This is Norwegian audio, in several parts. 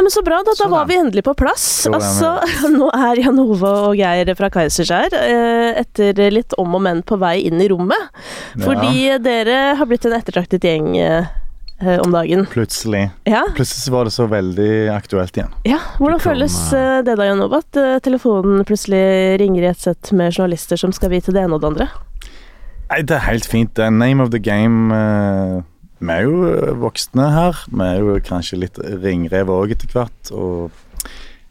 Nei, men Så bra, da. Da Sånn, var vi endelig på plass. Så vi Altså, nå er Jan Ove og Geir fra Keiserskjær her, etter litt om og men på vei inn i rommet. Fordi dere har blitt en ettertraktet gjeng eh, eh, om dagen. Plutselig. Ja, Plutselig var det så veldig aktuelt igjen. ja. Hvordan kan, føles eh, det da, Jan Ove? At eh, telefonen plutselig ringer i et sett med journalister som skal vite det ene og det andre? Nei, det er helt fint. Det er name of the game. eh, Vi er jo eh, voksne her. Vi er jo kanskje litt ringrev òg etter hvert. Og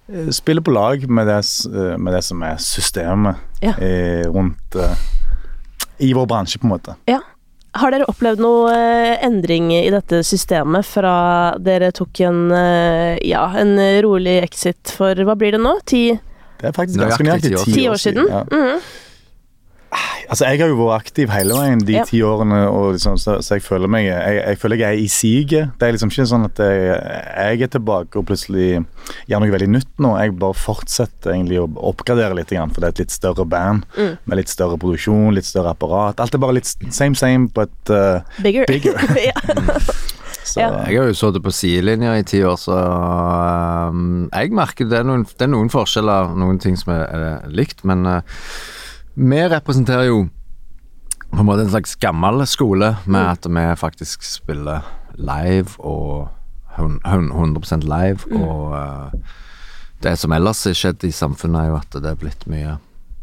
eh, spiller på lag med det, eh, med det som er systemet Ja. i, rundt I vår bransje, på en måte. Ja. Har dere opplevd noe endring i dette systemet fra dere tok en, ja, en rolig exit for hva blir det nå? Ti, Det er faktisk ganske nøyaktig ti år siden? Ja. Mhm. Altså, Jeg har jo vært aktiv hele veien de Ja. ti årene, og liksom, så, så jeg føler meg jeg, jeg føler jeg er i siget. Det er liksom ikke sånn at jeg, jeg er tilbake og plutselig gjør noe veldig nytt nå. Jeg bare fortsetter egentlig å oppgradere litt, for det er et litt større band Mm. med litt større produksjon, litt større apparat. Alt er bare litt same same, but uh, Bigger. Bigger. så, Ja. Jeg har jo sittet på sidelinja i ti år, så um, jeg merker det er, noen, det er noen forskjeller, noen ting som er, er likt, men uh, vi representerer jo på en måte en slags gammel skole med at vi faktisk spiller live og hun- hun- 100% live, og uh, det som ellers har skjedd i samfunnet, er jo at det er blitt mye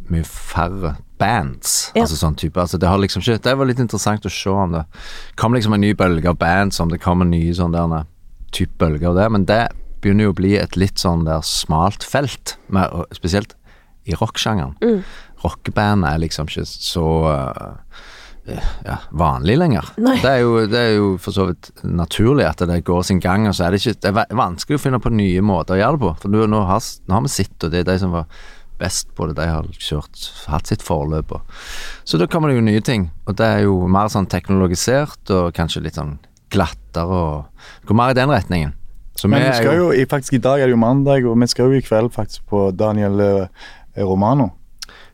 mye færre bands. Ja. Altså sånn type altså Det har liksom ikke Det var litt interessant å se om det kom liksom en ny bølge av bands, om det kom en ny sånn der type bølge av det, men det begynner jo å bli et litt sånn der smalt felt, med, spesielt i rocksjangeren. Mm. Rockeband er liksom ikke så øh, ja, vanlig lenger. Det er, jo, det er jo for så vidt naturlig at det går sin gang, og så er det ikke Det er vanskelig å finne på nye måter å gjøre det på. For nå, nå, har, nå har vi sitt, og det er de som var best på det, de har kjørt hatt sitt forløp. Og. Så da kommer det jo nye ting, og det er jo mer sånn teknologisert og kanskje litt sånn glattere og Går mer i den retningen. Så Men vi skal jo jo, faktisk I dag er det jo mandag, og vi skal jo i kveld faktisk på Daniel eh, Romano.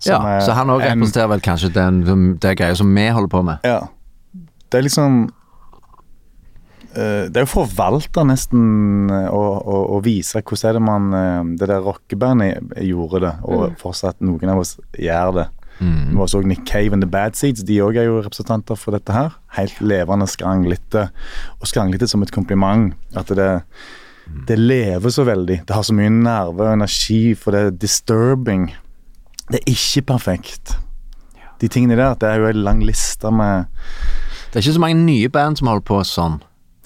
Ja, er så han òg representerer vel kanskje den, det greia som vi holder på med. Ja. Det er liksom eh, Det er jo forvalta nesten eh, å, å, å vise hvordan er det man eh, Det der rockebandet gjorde det, og fortsatt noen av oss gjør det. Mm. Vi også så Nick Cave and The Bad Seeds. De òg er jo representanter for dette her. Helt levende skranglete. Og skranglete som et kompliment. At det, det lever så veldig. Det har så mye nerve og energi, for det er disturbing. Det er ikke perfekt. De tingene der, det er jo en lang liste med Det er ikke så mange nye band som holder på sånn.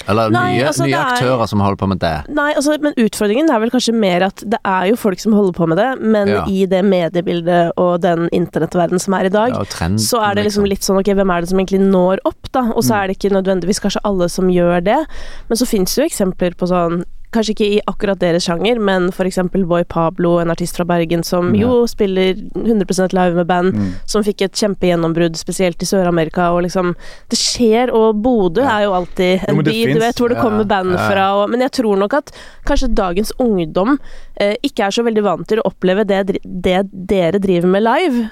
Eller Nei, nye, altså, nye er- aktører som holder på med det. Nei, altså, men utfordringen er vel kanskje mer at det er jo folk som holder på med det, men Ja. i det mediebildet og den internettverdenen som er i dag, Ja, trenden, så er det liksom litt sånn ok, hvem er det som egentlig når opp, da? Og så er det ikke nødvendigvis kanskje alle som gjør det, men så fins det jo eksempler på sånn Kanskje ikke i akkurat deres sjanger, men eksempel Boy Pablo, en artist fra Bergen som jo spiller 100% live med band, Mm. som fikk et kjempegjennombrudd, spesielt i Sør-Amerika, og liksom Det skjer, og Bodø er jo alltid en by, du vet, hvor det ja, kommer band fra, og Men jeg tror nok at kanskje dagens ungdom eh, ikke er så veldig vant til å oppleve det, det dere driver med live.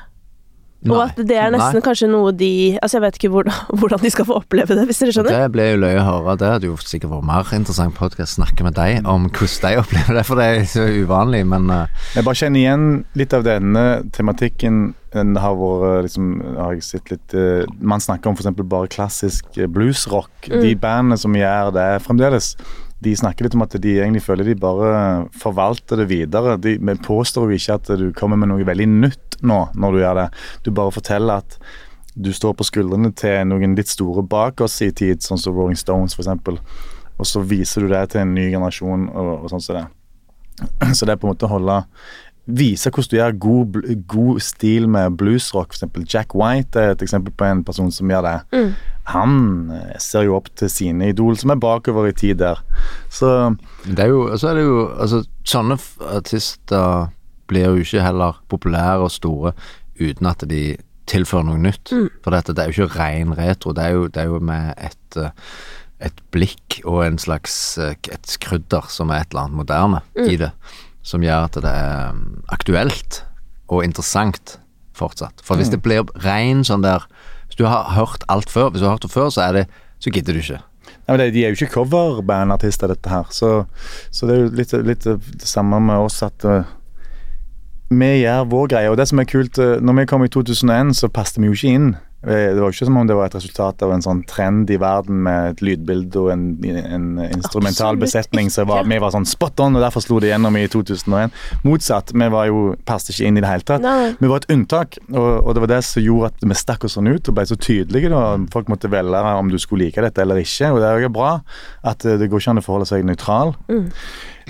Og at det er nesten Nei. kanskje noe de Altså, jeg vet ikke hvordan, hvordan de skal få oppleve det, hvis dere skjønner? Det ble jo løye å høre. Det hadde jo sikkert vært mer interessant podkast snakke med deg om hvordan de opplever det, for det er så uvanlig, men uh. Jeg bare kjenner igjen litt av denne tematikken. Den har vært liksom, har jeg sett litt uh, Man snakker om f.eks. bare klassisk bluesrock. bluesrock. De bandene som gjør det fremdeles, de snakker litt om at de egentlig føler de bare forvalter det videre. De men påstår jo ikke at du kommer med noe veldig nytt nå når du gjør det. Du bare forteller at du står på skuldrene til noen litt store bak oss i tid, sånn som Rolling Stones f.eks. Og så viser du det til en ny generasjon og, og sånn som det. Så det er på en måte å holde Vise hvordan du gjør god, god stil med bluesrock. Eksempel Jack White er et eksempel på en person som gjør det. Mm. Han eh, ser jo opp til sine idol, som er bakover i tid der. Så det er jo Så er det jo Altså, sånne artister blir jo ikke heller populære og store uten at de tilfører noe nytt. For dette, det er jo ikke ren retro, det er jo, det er jo med et eh, et blikk og en slags eh, et krydder som er et eller annet moderne i det, som gjør at det er mm, aktuelt og interessant fortsatt. For hvis det blir ren sånn der Hvis du har hørt alt før, hvis du har hørt det før, så det Så gidder du ikke. Nei, men De er jo ikke coverbandartister, dette her. Så, så det er jo litt, litt det samme med oss at uh, vi gjør vår greie. Og det som er kult, uh, når vi kom i 2001, så passet vi jo ikke inn. Eh, det var jo ikke som om det var et resultat av en sånn trend i verden med et lydbilde og en, en instrumental Absolutt besetning. Så var, vi var sånn spot on, og derfor slo det gjennom i 2001. Motsatt, vi var jo, passet ikke inn i det hele tatt. Nei. Vi var et unntak, og, og det var det som gjorde at vi stakk oss sånn ut og ble så tydelige. da. Folk måtte velge om du skulle like dette eller ikke, og det er jo bra at eh, det går ikke an å forholde seg nøytral.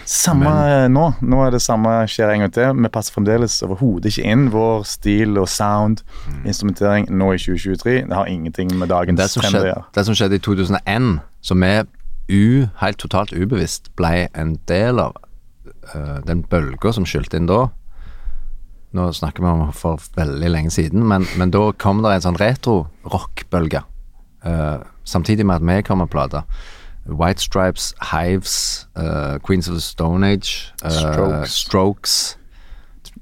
Samme Men. nå. Nå er det samme skjer en gang til. Vi passer fremdeles overhodet ikke inn. Vår stil og sound, instrumentering nå i 2023, det har ingenting med dagens Det trend å gjøre. det som skjedde i 2001, som vi u, helt totalt ubevisst ble en del av uh, den bølga som skylte inn da Nå snakker vi om for veldig lenge siden, men, men da kom det en sånn retro-rock-bølge. Uh, samtidig med at vi kom med plater. White Stripes, Hives, uh, Queens of the Stone Age, uh, Strokes. Strokes.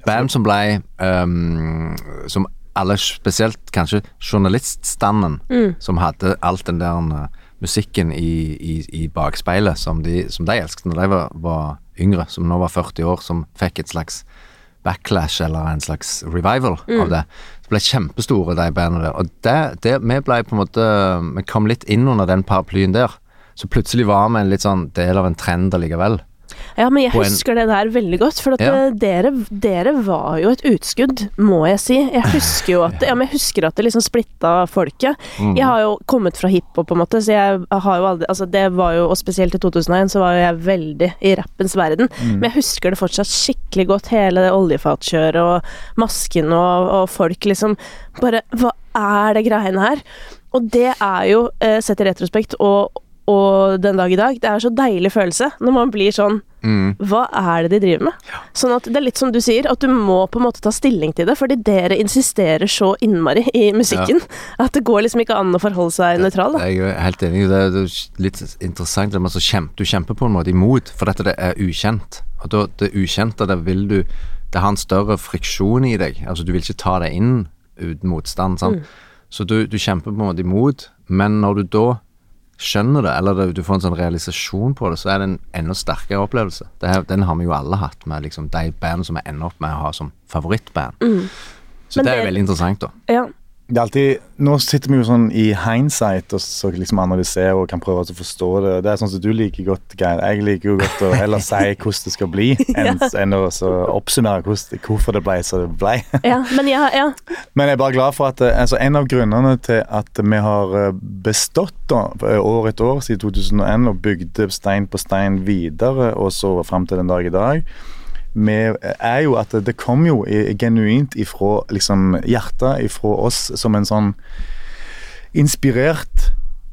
Band som ble um, Som alle, spesielt kanskje journaliststanden, som hadde alt den der øh, musikken i, i, i bakspeilet som de, som de elsket når de var, var yngre, som nå var 40 år, som fikk et slags backlash eller en slags revival av det. Så ble kjempestore, de bandene der. Og det, det, vi ble på en måte Vi kom litt inn under den paraplyen der. Så plutselig var vi en litt sånn del av en trend allikevel. Ja, men jeg husker det der veldig godt, for at Ja. eh, dere, dere var jo et utskudd, må jeg si. Jeg husker jo at ja, men jeg husker at det liksom splitta folket. Mm. Jeg har jo kommet fra hiphop, på en måte, så jeg har jo aldri Altså, det var jo, og spesielt i 2001, så var jo jeg veldig i rappens verden. Mm. Men jeg husker det fortsatt skikkelig godt, hele det oljefatkjøret og masken og, og folk liksom Bare Hva er det greiene her? Og det er jo, eh, sett i retrospekt og, og den dag i dag, det er så deilig følelse når man blir sånn Mm. hva er det de driver med? Sånn at det er litt som du sier, at du må på en måte ta stilling til det, fordi dere insisterer så innmari i musikken at det går liksom ikke an å forholde seg nøytral. Da. Jeg er helt enig. Det er, litt interessant men så kjemper, Du kjemper på en måte imot, for dette det er ukjent. Og da, det ukjente, det vil du Det har en større friksjon i deg. Altså, du vil ikke ta det inn uten motstand. Sant? Så du, du kjemper på en måte imot, men når du da skjønner det, eller du får en sånn realisasjon på det, så er det en enda sterkere opplevelse. Det her, den har vi jo alle hatt med liksom, de bandene som vi ender opp med å ha som favorittband. Så det, det er veldig interessant, da. Ja. Det er alltid, Nå sitter vi jo sånn i hindsight og så liksom analyserer og kan prøve å forstå det. Det er sånn som du liker godt, Geir. Jeg liker jo godt å heller si hvordan det skal bli, enn, enn å oppsummere hvordan, hvorfor det ble som det ble. ja, men ja, ja. Men jeg er bare glad for at eh, altså En av grunnene til at vi har eh, bestått da, eh, år etter år siden 2001 og bygde stein på stein videre og så fram til den dag i dag, med, er jo at det kom jo genuint ifra liksom, hjertet ifra oss som en sånn inspirert,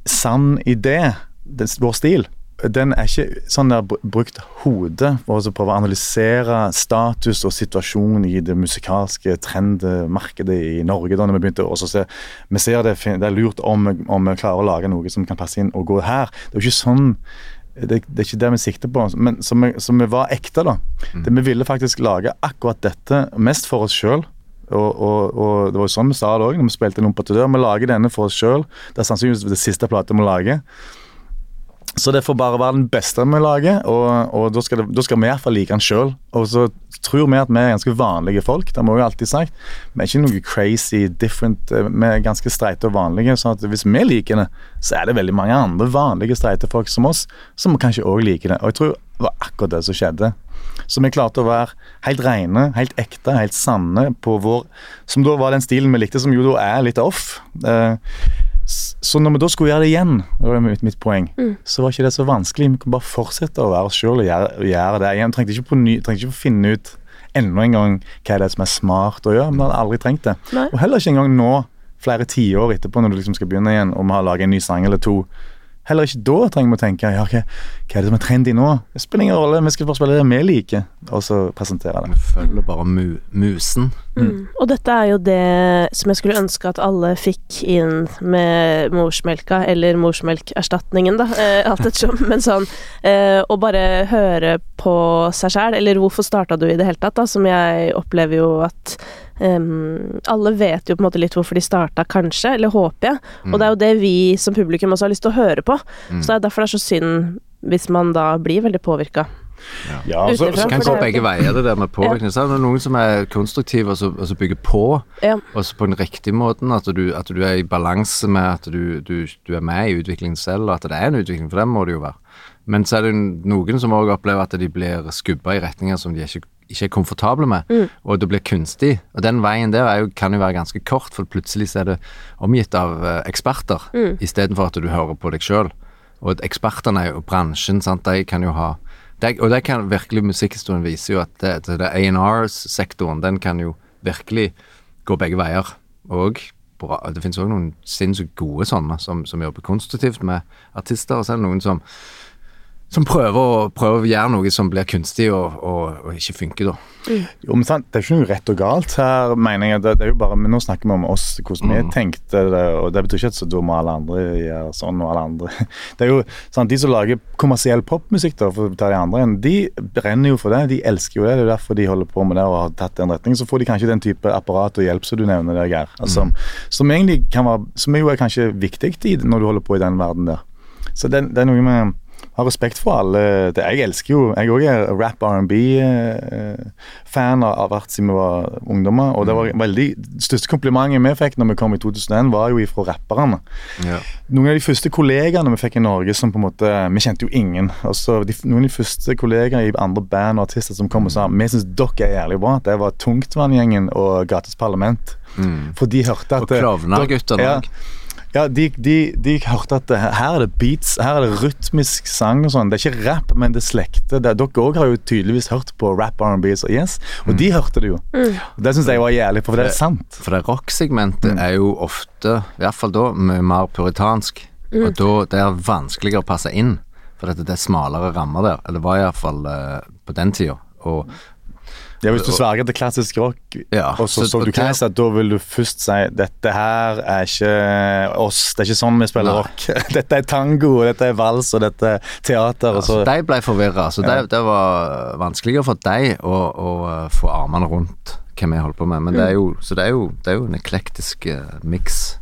sann idé, Den, vår stil. Den er ikke sånn der br- brukt hodet for å prøve å analysere status og situasjon i det musikalske trendmarkedet i Norge. da når Vi begynte å se, vi ser det, det er lurt om, om vi klarer å lage noe som kan passe inn og gå her. Det er jo ikke sånn det, det er ikke det vi sikter på, men som vi, som vi var ekte, da. Det, vi ville faktisk lage akkurat dette mest for oss sjøl. Og, og, og det var jo sånn vi sa det òg når vi spilte Lompa. Vi lager denne for oss sjøl. Det er sannsynligvis det siste plata vi lager. Så det får bare være den beste vi lager, og, og da, skal det, da skal vi i hvert fall like den sjøl. Og så tror vi at vi er ganske vanlige folk, det må vi jo alltid sagt. Vi er ikke noe crazy different, eh, vi er ganske streite og vanlige. sånn at hvis vi liker det, så er det veldig mange andre vanlige streite folk som oss som kanskje òg liker det. Og jeg tror det var akkurat det som skjedde. Så vi klarte å være helt rene, helt ekte, helt sanne på vår Som da var den stilen vi likte, som jo da er litt off. Eh, så når vi da skulle gjøre det igjen, det var mitt, mitt poeng, så var ikke det så vanskelig. Vi kunne bare fortsette å være oss sjøl og gjøre, gjøre det igjen. Trengte ikke, på ny, trengte ikke å finne ut enda en gang hva er det som er smart å gjøre. Vi hadde aldri trengt det. Nei. Og heller ikke engang nå, flere tiår etterpå, når du liksom skal begynne igjen, og vi har laget en ny sang eller to. Heller ikke da trenger vi å tenke ja, hva, hva er det som er trendy nå? Det spiller ingen rolle, vi skal bare spille det vi liker, og så presentere det. Vi følger bare mu musen. Mm. Og dette er jo det som jeg skulle ønske at alle fikk inn med morsmelka, eller morsmelkerstatningen, da, eh, alt ettersom. Men sånn eh, å bare høre på seg sjæl, eller hvorfor starta du i det hele tatt, da, som jeg opplever jo at Um, Alle vet jo på en måte litt hvorfor de starta, kanskje, eller håper jeg. Og det er jo det vi som publikum også har lyst til å høre på. Så det er derfor det er så synd hvis man da blir veldig påvirka. Ja, og så, Det kan gå begge veier, det der med påvirkning. det er noen som er konstruktive og så, altså så bygger på, Ja. også på den riktige måten. At du, at du er i balanse med at du, du, du er med i utviklingen selv, og at det er en utvikling, for det må det jo være. Men så er det noen som òg opplever at de blir skubba i retninger som de ikke, ikke er komfortable med, og det blir kunstig. Og den veien der er jo, kan jo være ganske kort, for plutselig så er det omgitt av eksperter, mm. istedenfor at du hører på deg sjøl. Og ekspertene og bransjen, sant, de kan jo ha det, Og det kan virkelig musikkhistorien viser jo at A&R-sektoren, den kan jo virkelig gå begge veier. Og bra, det finnes òg noen sinnssykt gode sånne som, som jobber konstruktivt med artister, og så er det noen som som prøver å, prøver å gjøre noe som blir kunstig og, og, og ikke funker, da. Jo, men sant, Det er ikke noe rett og galt her, mener jeg. Det, det er jo bare, men Nå snakker vi om oss, hvordan vi tenkte det. og Det betyr ikke at så da må alle andre gjøre sånn, og alle andre Det er jo sant, De som lager kommersiell popmusikk, da, for å ta de andre igjen, de brenner jo for det. De elsker jo det. Det er jo derfor de holder på med det og har tatt den retningen. Så får de kanskje den type apparat og hjelp som du nevner der, Geir. Altså, Som egentlig kan være, som jo er kanskje viktig når du holder på i den verden der. Så det, det er noe med har respekt for alle. Det, jeg elsker jo Jeg òg er rap R&B-fan av av hvert siden vi var ungdommer. Og det var veldig største komplimentet vi fikk når vi kom i 2001, var jo ifra rapperne. Ja. Noen av de første kollegaene vi fikk i Norge som på en måte Vi kjente jo ingen. Altså, de, Noen av de første kollegaer i andre band og artister som kom og sa vi syns dere er jævlig bra. Det var Tungtvanngjengen og Gates Parlament. Mm. For de hørte at Og Klovner-guttene ja, òg. ja, de, de, de hørte at her er det beats, her er det rytmisk sang og sånn. Det er ikke rap, men det slekter. Dere òg har jo tydeligvis hørt på rap R&B, så yes. Og de hørte det jo. Mm. Det syns jeg var jævlig, for det er sant. For det rocksegmentet er jo ofte, i hvert fall da, mye mer puritansk. Og da det er vanskeligere å passe inn, for dette, det er smalere rammer der. Eller det var iallfall uh, på den tida. Og Ja, Hvis du sverger til klassisk rock, Ja, og så så- så du Kajsa, da vil du først si dette her er ikke oss, det er ikke sånn vi spiller Nei. rock. Dette er tango, dette er vals, og dette er teater. og så... så de ble forvirra. Så det, det var vanskeligere for deg å, å uh, få armene rundt hva vi holder på med. Men det er jo, så det er jo, det er jo en eklektisk uh, miks.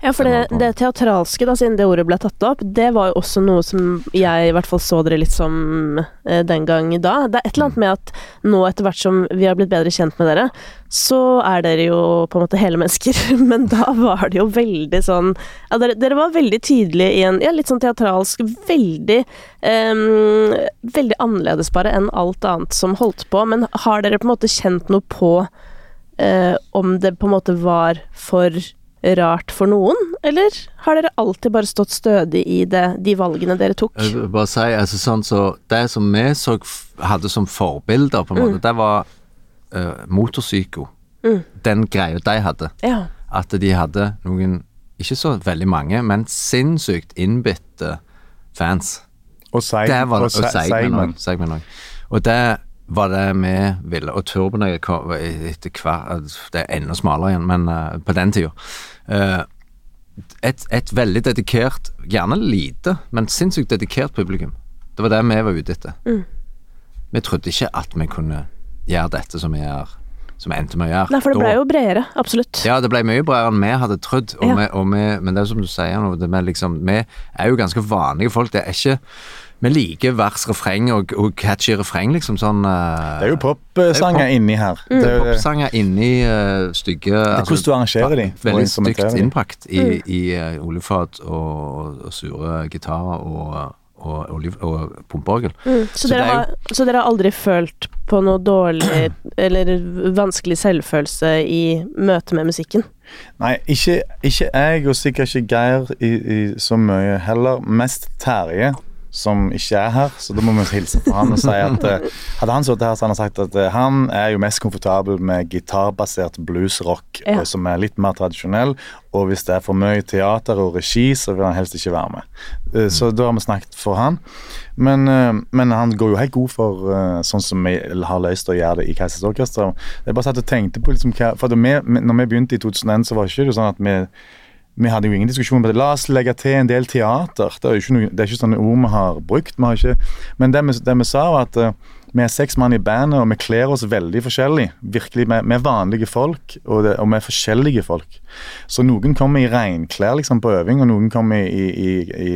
Ja, for det, det teatralske, da, siden det ordet ble tatt opp, det var jo også noe som jeg i hvert fall så dere litt som eh, den gang da. Det er et eller annet med at nå etter hvert som vi har blitt bedre kjent med dere, så er dere jo på en måte hele mennesker, men da var det jo veldig sånn Ja, dere, dere var veldig tydelige i en ja, litt sånn teatralsk, veldig eh, Veldig annerledes bare enn alt annet som holdt på, men har dere på en måte kjent noe på eh, om det på en måte var for rart for noen, eller har dere alltid bare stått stødig i det, de valgene dere tok? Jeg vil bare si, altså sånn så Det som vi så, hadde som forbilder, på en måte, det var uh, motorpsyko. Den greia de hadde. Ja. At de hadde noen, ikke så veldig mange, men sinnssykt innbitte fans. Og Seig- Og, og og òg. Og det var det vi ville. Og Turboneger kom etter hvert Det er enda smalere igjen, men uh, på den tida. Uh, et, et veldig dedikert, gjerne lite, men sinnssykt dedikert publikum. Det var det vi var ute etter. Mm. Vi trodde ikke at vi kunne gjøre dette som vi gjør, som endte med å gjøre. Nei, for det ble jo bredere, absolutt. Ja, det ble mye bredere enn vi hadde trodd. Og Ja. vi, og vi, men det er som du sier nå, det med liksom, vi er jo ganske vanlige folk. Det er ikke Vi liker vers, refreng og, og catchy refreng, liksom sånn uh, Det er jo popsanger pop- inni her. Mm. Det, Popsanger inni uh, stygge det er hvordan du arrangerer de. Veldig stygt innpakt i, Mm. i uh, oljefat og, og sure gitarer og, og, oliv- og pumpeorgel. Mm. Så, Så dere er jo- har, så dere har aldri følt på noe dårlig eller vanskelig selvfølelse i møte med musikken? Nei, ikke, ikke jeg, og sikkert ikke Geir i, i så mye heller. Mest Terje, som ikke er her, så da må vi hilse på han og si at eh, Hadde han sittet her, så hadde han sagt at eh, han er jo mest komfortabel med gitarbasert bluesrock, Ja. som er litt mer tradisjonell. Og hvis det er for mye teater og regi, så vil han helst ikke være med. Eh, Så da har vi snakket for han. Men, eh, men han går jo helt god for eh, sånn som vi har løst å gjøre det i Kaisers Orkester. Jeg bare satt og tenkte på liksom hva For vi, når vi begynte i 2001, så var det ikke sånn at vi vi hadde jo ingen diskusjon på det. La oss legge til en del teater. Det er ikke, noe, det er ikke sånne ord vi har brukt. Vi har ikke, men det vi, det vi sa, var at uh, Vi er seks mann i bandet, og vi kler oss veldig forskjellig. Virkelig, Vi vi er vanlige folk, og, det, og vi er forskjellige folk. Så noen kommer i regnklær liksom, på øving, og noen kommer i, i, i,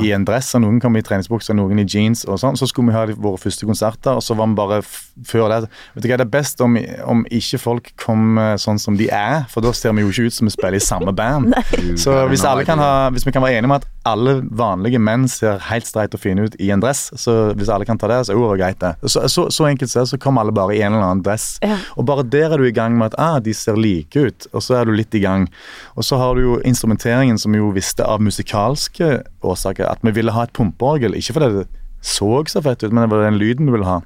i, en dress, og noen kommer i treningsbukser, noen i jeans og sånn. Så skulle vi ha våre første konserter, og så var vi bare før det Vet du hva, Det er best om, om ikke folk kommer sånn som de er, for da ser vi jo ikke ut som vi spiller i samme band. Så hvis, alle kan ha, hvis vi kan være enige om at alle vanlige menn ser helt streit og fine ut i en dress, så hvis alle kan ta det, så er det greit, det. Så, så, så enkelt sett så kommer alle bare i en eller annen dress. Ja. Og bare der er du i gang med at ah, de ser like ut, og så er du litt i gang. Og så har du jo instrumenteringen som jo visste av musikalske årsaker at vi ville ha et pumpeorgel, ikke fordi det så så fett ut, men det var den lyden vi ville ha.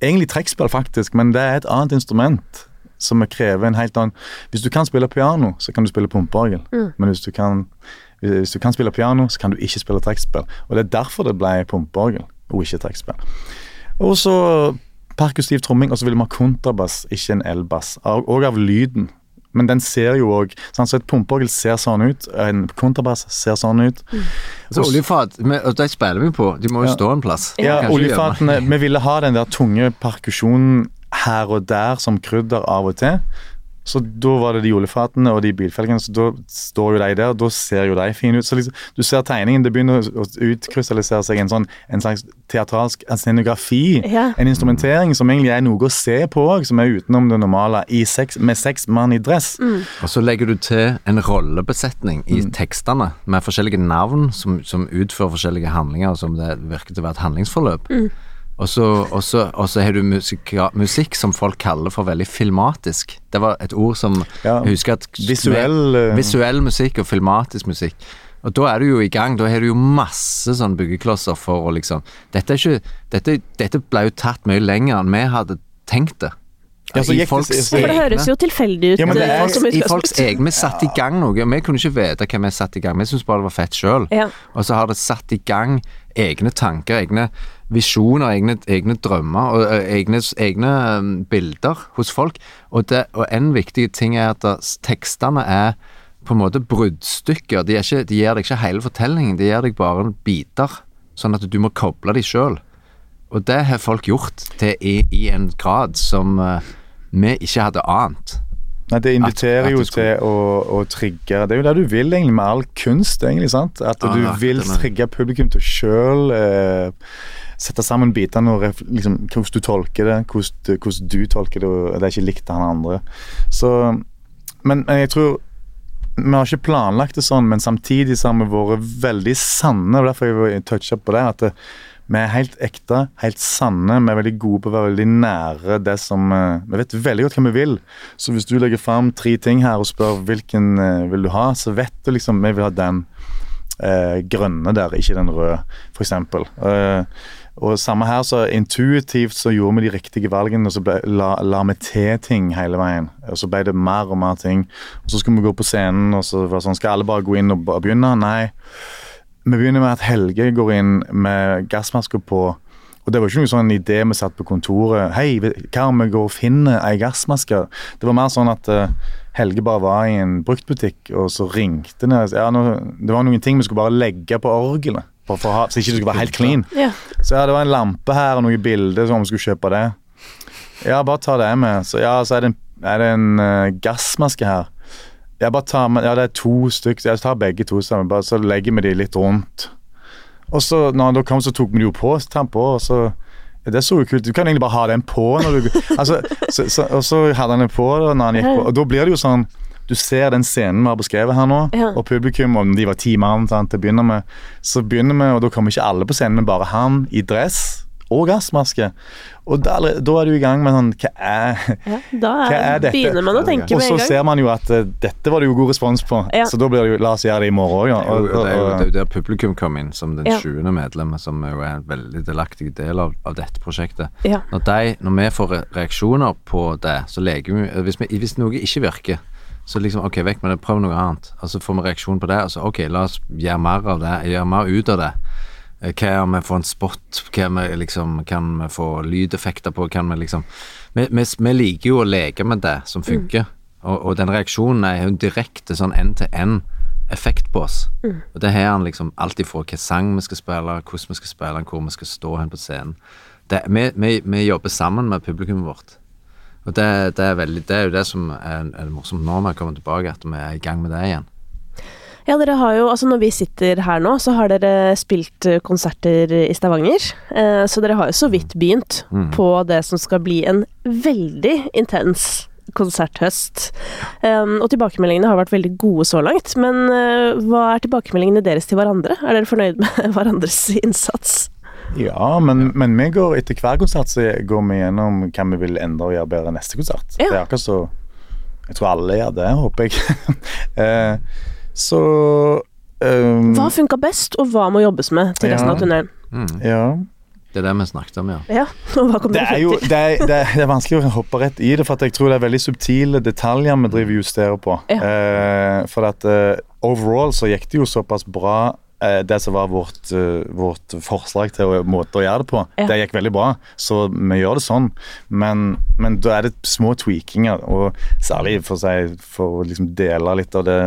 Egentlig trekkspill, faktisk, men det er et annet instrument som krever en helt annen Hvis du kan spille piano, så kan du spille pumpeorgel. Men hvis du, kan, hvis du kan spille piano, så kan du ikke spille trekkspill. Og det er derfor det ble pumpeorgel, og ikke trekkspill. Og så perkustiv tromming, og så vil vi ha kontrabass, ikke en elbass. Og og av lyden. Men den ser jo òg Så et pumpeorgel ser sånn ut, en kontrabass ser sånn ut. Så oljefat, og de spiller vi på, de må jo Ja. stå en plass. Ja, Kanskje oljefatene Vi ville ha den der tunge perkusjonen her og der som krydder av og til. Så da var det de oljefatene og de bilfelgene, så da står jo de der, og da ser jo de fine ut. Så liksom, du ser tegningen, det begynner å utkrystallisere seg en sånn en slags teatralsk en scenografi. Ja. En instrumentering som egentlig er noe å se på òg, som er utenom det normale, i seks, med seks mann i dress. Og så legger du til en rollebesetning i Mm. tekstene, med forskjellige navn som, som utfører forskjellige handlinger, som det virker til å være et handlingsforløp. Og så, og så, har du musik, musikk som folk kaller for veldig filmatisk. Det var et ord som Ja, jeg husker at visuell, med, Visuell musikk og filmatisk musikk. Og da er du jo i gang. Da har du jo masse sånn byggeklosser for å liksom Dette er ikke Dette, dette ble jo tatt mye lenger enn vi hadde tenkt det. Ja, så gikk det- folks for det høres jo tilfeldig ut. Ja, det eh, er- som I folks egne Vi satte i gang noe. Vi kunne ikke vite hva vi satte i gang. Vi syntes bare det var fett sjøl. Ja. Og så har det satt i gang egne tanker, egne visjoner, egne, egne drømmer og egne, egne bilder hos folk. Og, det, og en viktig ting er at tekstene er på en måte bruddstykker. De, ikke, de gir deg ikke hele fortellingen, de gir deg bare biter. Sånn at du må koble de sjøl. Og det har folk gjort til i, i en grad som uh, vi ikke hadde ant. Nei, Det inviterer At- at jo til å, å trigge Det er jo det du vil egentlig med all kunst, egentlig. sant? At ah, du vil trigge publikum til sjøl eh, sette sammen bitene og liksom, hvordan du tolker det, hvordan, hvordan du tolker det, og det er ikke likt han andre. Så Men men jeg tror vi har ikke planlagt det sånn, men samtidig så har vi vært veldig sanne. og Derfor har jeg toucha på det. at det, vi er helt ekte, helt sanne. Vi er veldig gode på å være veldig nære det som eh, Vi vet veldig godt hva vi vil. Så hvis du legger fram tre ting her og spør hvilken eh, vil du ha, så vet du liksom Vi vil ha den eh, grønne der, ikke den røde, f.eks. Eh, og samme her, så intuitivt så gjorde vi de riktige valgene, og så ble, la, la vi til ting hele veien. Og så ble det mer og mer ting. Og så skulle vi gå på scenen, og så var det sånn Skal alle bare gå inn og begynne? Nei. Vi begynner med at Helge går inn med gassmasker på. Og det var ikke noe sånn idé vi satt på kontoret. Hei, hva om vi går og finner ei gassmaske? Det var mer sånn at uh, Helge bare var i en bruktbutikk, og så ringte det. Ja, no, det var noen ting vi skulle bare legge på orgelet. For, for så ikke det skulle være helt clean. Ja. Så ja, det var en lampe her og noen bilder så om vi skulle kjøpe det. Ja, bare ta det med. Så ja, så er det en, er det en uh, gassmaske her. Ja, bare tar, med, ja, det er to stykker. Jeg tar begge to sammen, bare så legger vi de litt rundt. Og så når han da kom, så tok vi de jo på, så tar han på, og så ja, Det så jo kult Du kan egentlig bare ha den på når du altså, så, så, Og så hadde han den på da når han gikk på, og da blir det jo sånn du ser den scenen vi har beskrevet her nå, Ja. og publikum, om de var ti mann sant, til å begynne med, så begynner vi, og da kommer ikke alle på scenen, men bare han i dress og gassmaske. Og da, da er du i gang med sånn Hva er Ja, da Hva er er, dette? begynner man å tenke Og med så en gang. ser man jo at uh, dette var det jo god respons på, Ja. så da blir det jo La oss gjøre det i morgen òg, ja. Det er jo- Og- og- det er jo og- det er jo der publikum kom inn, som den Ja. sjuende medlemmet, som jo er en veldig delaktig del av, av dette prosjektet. Ja. Når, de, når vi får reaksjoner på det, så leker vi hvis, vi hvis noe ikke virker, så liksom ok, vekk med det, prøv noe annet. Og så får vi reaksjon på det, og så ok, la oss gjøre mer av det, gjøre mer ut av det. Eh, Hva om vi får en spot, hva vi liksom, kan vi få lydeffekter på, kan vi liksom Vi, vi, vi liker jo å leke med det som funker, og, og den reaksjonen er jo direkte sånn end-til-end-effekt på oss. Mm. Og det har han liksom alltid fra hvilken sang vi skal spille, hvordan vi skal spille hvor vi skal stå hen på scenen. Det, vi, vi jobber sammen med publikummet vårt. Og det, det, er veldig, det er jo det som er, er morsomt nå når vi kommer tilbake, at vi er i gang med det igjen. Ja, dere har jo, altså når vi sitter her nå, så har dere spilt eh, konserter i Stavanger. Eh, så dere har jo så vidt begynt Mm. på det som skal bli en veldig intens konserthøst. Um, og tilbakemeldingene har vært veldig gode så langt. Men eh, hva er tilbakemeldingene deres til hverandre? Er dere fornøyd med hverandres innsats? Ja, men, men vi går etter hver konsert så går vi gjennom hva vi vil endre og gjøre bedre neste konsert. Ja. Det er akkurat så Jeg tror alle gjør det, håper jeg. eh, så um, Hva funka best, og hva må jobbes med til resten Ja. av turneen? Mm. Ja. Det er det vi snakket om, ja. Ja, hva kom Det er jo det er, det, er, det er vanskelig å hoppe rett i det, for at jeg tror det er veldig subtile detaljer vi driver justerer på. Ja. Eh, for at eh, overall så gikk det jo såpass bra. Eh, det som var vårt, eh, vårt forslag til måte å gjøre det på, Ja. det gikk veldig bra. Så vi gjør det sånn. Men, men da er det små tweakinger, og særlig for, seg, for å liksom dele litt av det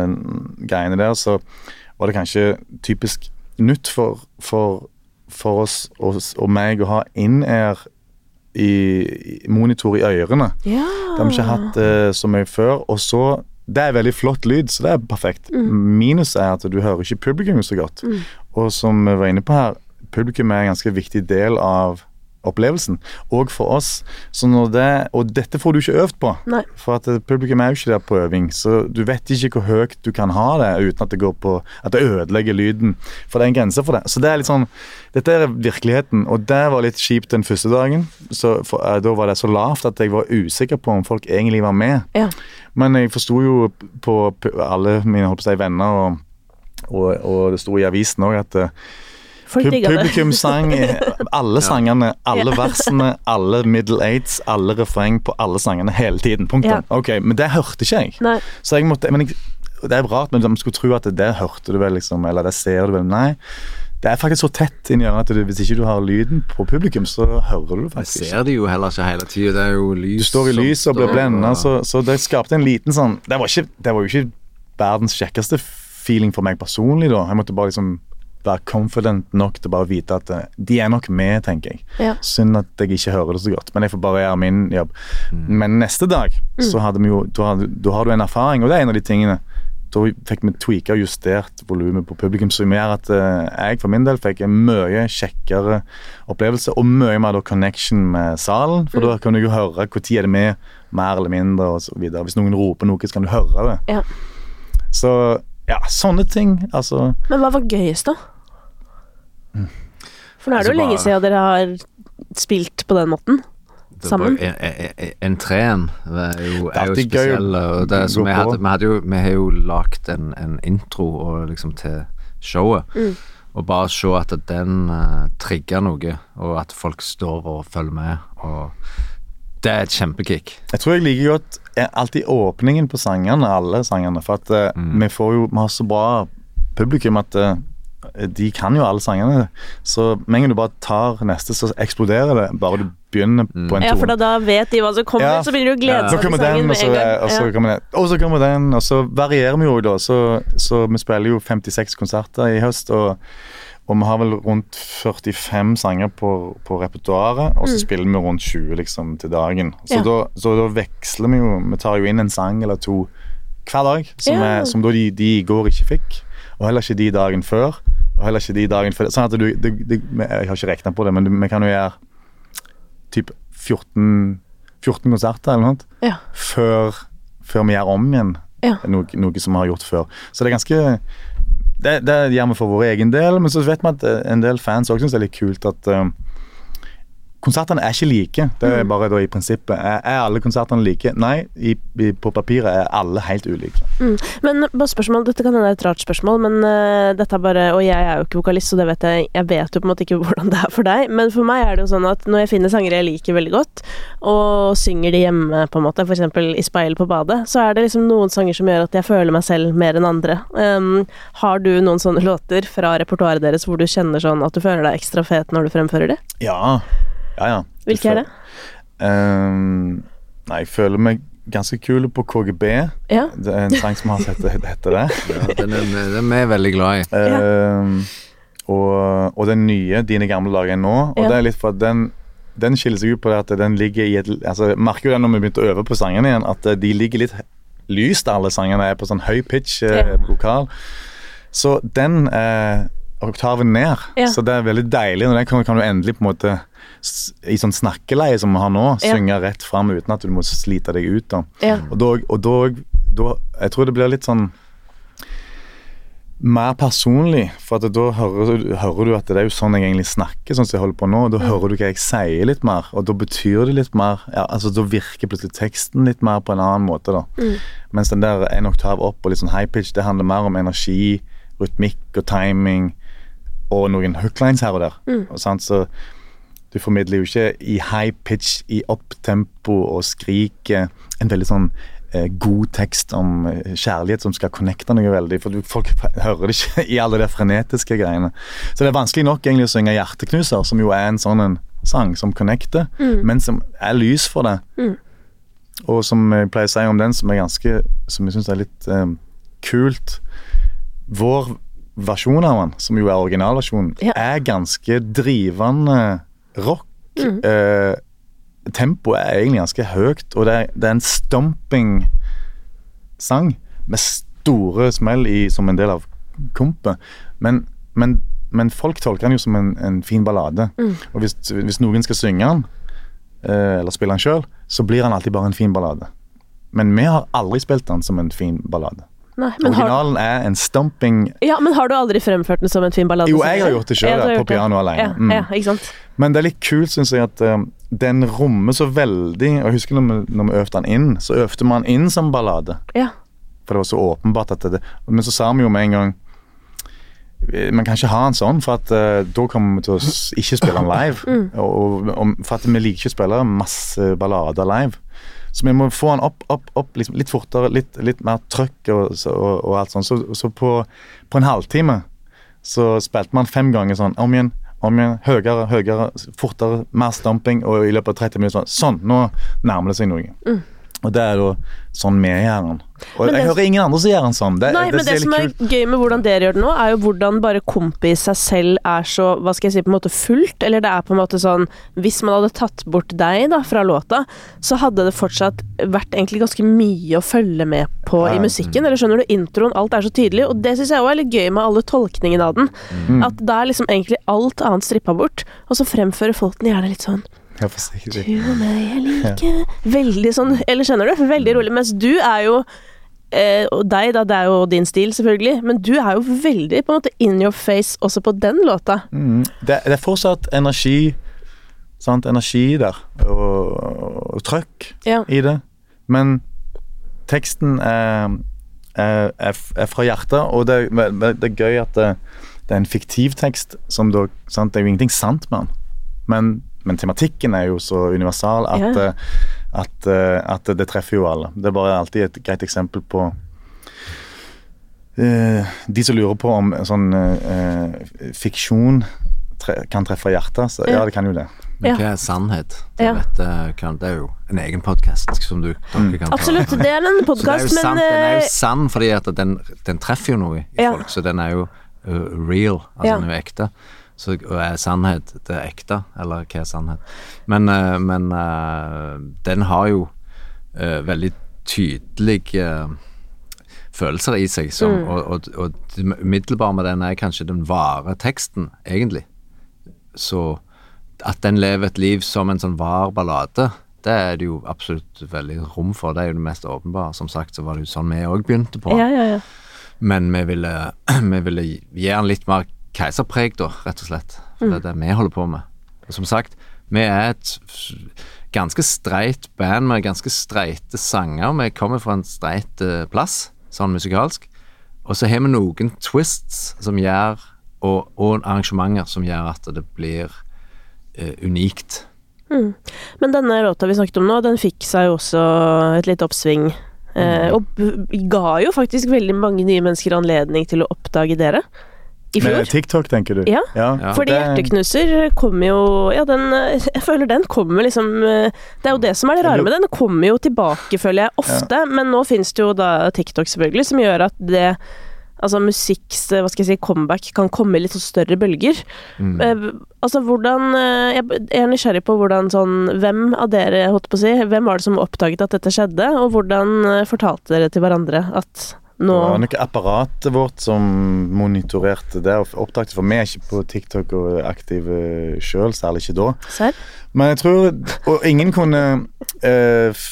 greiene der, så var det kanskje typisk nytt for, for, for oss og, og meg å ha in-air i, i monitor i ørene. Ja. Det har vi ikke hatt uh, så mye før. Og så Det er veldig flott lyd, så det er perfekt. Minus er at du hører ikke publikum så godt. Og som vi var inne på her, publikum er en ganske viktig del av opplevelsen. Og for oss. Det, og dette får du ikke øvd på. Nei. For at eh, publikum er jo ikke der på øving, så du vet ikke hvor høyt du kan ha det uten at det går på At det ødelegger lyden. For det er en grense for det. Så det er litt sånn Dette er virkeligheten, og det var litt kjipt den første dagen. Så for, uh, Da var det så lavt at jeg var usikker på om folk egentlig var med. Ja. Men jeg forsto jo på alle mine holdt på å si, venner, og, og, og det sto i avisen òg, at eh, Folk Pub det. publikum sang alle sangene, alle Ja. versene, alle middle aids, alle refreng på alle sangene hele tiden. Punktum. Ja. Ok, Men det hørte ikke jeg. Nei. Så jeg måtte, men jeg, Det er rart, men de skulle tro at det, det hørte du vel, liksom, eller det ser du vel. Nei. Det er faktisk så tett inni øret at du, hvis ikke du har lyden på publikum, så hører du det faktisk ikke. ser det jo heller ikke hele tida. Det er jo lys Du står i lys lyset og blir blenda, så, så det skapte en liten sånn det var, ikke, det var jo ikke verdens kjekkeste feeling for meg personlig, da. Jeg måtte bare liksom være confident nok til bare å vite at eh, de er nok med, tenker jeg. Ja. Synd at jeg ikke hører det så godt, men jeg får bare gjøre min jobb. Men neste dag så hadde vi jo da, har du en erfaring, og det er en av de tingene. Da fikk vi tweaka og justert volumet på publikum, som gjør at eh, jeg for min del fikk en mye kjekkere opplevelse, og mye mer da connection med salen. For da kan du jo høre når er det med, mer eller mindre, og så videre. Hvis noen roper noe, så kan du høre det. Ja. Så ja, sånne ting. Altså Men hva var gøyest, da? For nå er det Altså, jo lenge siden dere har spilt på den måten. Det Sammen. en- en- en- Entreen er jo, er jo spesiell. Og det, så vi, hadde, vi, hadde jo, vi har jo lagd en, en intro og liksom til showet. Mm. Og bare se at den uh, trigger noe, og at folk står og følger med. Og det er et kjempekick. Jeg tror jeg liker godt eh, alltid åpningen på sangene, alle sangene. For at uh, Mm. vi får jo Vi har så bra publikum at eh, de kan jo alle sangene. Så med en gang du bare tar neste, så eksploderer det. Bare du begynner på en tone. Ja, for da, da vet de hva som kommer, Ja. så begynner du å glede. Seg til sangen med så, en gang. og så kommer den, og så kommer den, og så varierer vi jo da. Så, så vi spiller jo 56 konserter i høst, og, og vi har vel rundt 45 sanger på, på repertoaret, og så spiller vi rundt 20 liksom til dagen. Så, Ja. da, så da veksler vi jo Vi tar jo inn en sang eller to hver dag, som, Ja. er, som da de, de i går ikke fikk, og heller ikke de dagen før. Og heller ikke de dagen før. Sånn at du, du, du Jeg har ikke regna på det, men vi kan jo gjøre typ 14, 14 konserter eller noe Ja. før, før vi gjør om igjen Ja. noe, noe som vi har gjort før. Så det er ganske Det, det gjør vi for vår egen del, men så vet vi at eh, en del fans også syns det er litt kult at eh, Konsertene er ikke like. Det er bare da i prinsippet. Er, alle konsertene like? Nei, i, i, på papiret er alle helt ulike. Mm. Men bare spørsmål, dette kan hende er et rart spørsmål, men uh, dette er bare Og jeg er jo ikke vokalist, så det vet jeg Jeg vet jo på en måte ikke hvordan det er for deg, men for meg er det jo sånn at når jeg finner sanger jeg liker veldig godt, og synger de hjemme, på en måte, f.eks. i speil på badet, så er det liksom noen sanger som gjør at jeg føler meg selv mer enn andre. Um, har du noen sånne låter fra repertoaret deres hvor du kjenner sånn at du føler deg ekstra fet når du fremfører de? Ja. Ja, ja. Hvilke er det? Um, nei, jeg føler meg ganske kul på KGB. Ja. Det er en sang som har sett heter det. Ja, den er, den er vi veldig glad i. Um, og, og den nye, Dine gamle dager nå. Og Ja. det er litt for at den den skiller seg ut på det at den ligger i et altså, jeg Merker jo det når vi begynte å øve på sangene igjen, at eh, de ligger litt lyst, alle sangene er på sånn høy pitch eh, vokal. Så den er oktaven ned. Ja. Så det er veldig deilig. Når den kommer, kan du endelig på en måte i sånn snakkeleie som vi har nå, Ja. synge rett fram uten at du må slite deg ut. da. Ja. Og da, og da, da Jeg tror det blir litt sånn mer personlig, for at da hører, du- hører du at det er jo sånn jeg egentlig snakker, sånn som jeg holder på nå. og Da hører du hva jeg sier litt mer, og da betyr det litt mer ja, altså Da virker plutselig teksten litt mer på en annen måte, da. Mens den der en oktav opp og litt sånn high pitch, det handler mer om energi, rytmikk og timing og noen hooklines her og der. Og sant, så du formidler jo ikke i high pitch, i opptempo og skriker en veldig sånn eh, god tekst om eh, kjærlighet som skal connecte noe veldig. For du, folk hører det ikke i alle de frenetiske greiene. Så det er vanskelig nok egentlig å synge 'Hjerteknuser', som jo er en sånn en sang som connecter, men som er lys for det. Og som jeg pleier å si om den, som er ganske Som jeg syns er litt eh, kult Vår versjon av den, som jo er originalversjonen, Ja. er ganske drivende rock. Eh, tempoet er egentlig ganske høyt, og det er, det er en stomping-sang med store smell i, som en del av kompet. Men, men, men folk tolker den jo som en, en fin ballade. Og hvis, hvis noen skal synge den, eh, eller spille den sjøl, så blir den alltid bare en fin ballade. Men vi har aldri spilt den som en fin ballade. Nei, men har, Originalen er en stomping ja, men har du aldri fremført den som en fin ballade? Jo, jeg har gjort det gjort på piano alene. Ja, Mm. ja, ikke sant? Men det er litt kult, syns jeg, at uh, den rommer så veldig og Jeg husker når vi, når vi øvde den inn, så øvde man inn som ballade. Ja. For det var så åpenbart at det Men så sa vi jo med en gang Man kan ikke ha en sånn, for at uh, da kommer vi til å ikke spille den live. Og, og, og, for at vi liker ikke å spille masse ballader live. Så vi må få den opp, opp, opp liksom, litt fortere, litt, litt mer trøkk og, og, og alt sånt. Så, så på, på en halvtime så spilte man fem ganger sånn om igjen, om igjen, høyere, høyere, fortere, mer stomping, og i løpet av 30 minutter sånn. Sånn, nå nærmer det seg noe. Og det er jo sånn vi gjør den. Og det, jeg hører ingen andre som gjør den sånn. Det, Nei, det, men det som er kult. gøy med hvordan dere gjør det nå, er jo hvordan bare kompi i seg selv er så, hva skal jeg si, på en måte fullt. Eller det er på en måte sånn Hvis man hadde tatt bort deg da fra låta, så hadde det fortsatt vært egentlig ganske mye å følge med på Ja. i musikken. Eller skjønner du, introen, alt er så tydelig. Og det syns jeg òg er litt gøy med alle tolkningene av den. Mm. At da er liksom egentlig alt annet strippa bort, og så fremfører folk den gjerne litt sånn Ja, forsiktig. du og meg er like Veldig sånn Eller skjønner du? Veldig rolig. Mens du er jo eh, Og deg, da. Det er jo din stil, selvfølgelig. Men du er jo veldig på en måte in your face også på den låta. Mm. Det, det er fortsatt energi sant? Energi der, og, og trøkk Ja. i det. Men teksten er, er, er, fra hjertet, og det, det er gøy at det, det er en fiktiv tekst. Som da, sant? Det er jo ingenting sant med den. Men, men tematikken er jo så universal at, Ja. eh, at, eh, at det treffer jo alle. Det er bare alltid et greit eksempel på uh, de som lurer på om sånn uh, fiksjon tre, kan treffe hjertet. Så, ja, Ja. det kan jo det. Men hva er sannhet? Det, Ja. vet, kan, det er jo en egen podkast som du, dere kan ta. Absolutt. Det er en podkast, men sant, den er jo sann fordi at den, den treffer jo noe i Ja. folk, så den er jo uh, real, altså Ja. den er jo ekte. Så er sannhet det er ekte, eller hva er sannhet? Men, uh, men uh, den har jo uh, veldig tydelige følelser i seg, som, Mm. og, og, og det med den er kanskje den vare teksten, egentlig. Så at den lever et liv som en sånn var ballade, det er det jo absolutt veldig rom for. Det er jo det mest åpenbare. Som sagt så var det jo sånn vi òg begynte på. ja, ja, ja. Men vi ville, vi ville gi den litt mer keiserpreg, da, rett og slett. For det er det vi holder på med. Og som sagt, vi er et ganske streit band med ganske streite sanger. Vi kommer fra en streit eh, plass, sånn musikalsk. Og så har vi noen twists som gjør, og, og arrangementer som gjør at det blir eh, unikt. Men denne låta vi snakket om nå, den fikk seg jo også et lite oppsving. Eh, og ga jo faktisk veldig mange nye mennesker anledning til å oppdage dere. I fjor. Med TikTok, tenker du? Ja. Ja. Fordi det- Hjerteknuser kommer jo Ja, den eh, Jeg føler den kommer liksom eh, Det er jo det som er det rare med den. Den kommer jo tilbake, føler jeg, ofte. Men nå finnes det jo da TikTok, selvfølgelig, som gjør at det Altså musikks hva skal jeg si, comeback kan komme i litt sånn større bølger. Mm. Eh, altså hvordan eh, Jeg er nysgjerrig på hvordan sånn Hvem av dere, holdt på å si, hvem var det som oppdaget at dette skjedde, og hvordan eh, fortalte dere til hverandre at Det var noe apparatet vårt som monitorerte det og oppdaget For vi er ikke på TikTok og aktive sjøl, særlig ikke da. Serr? Men jeg tror Og ingen kunne uh,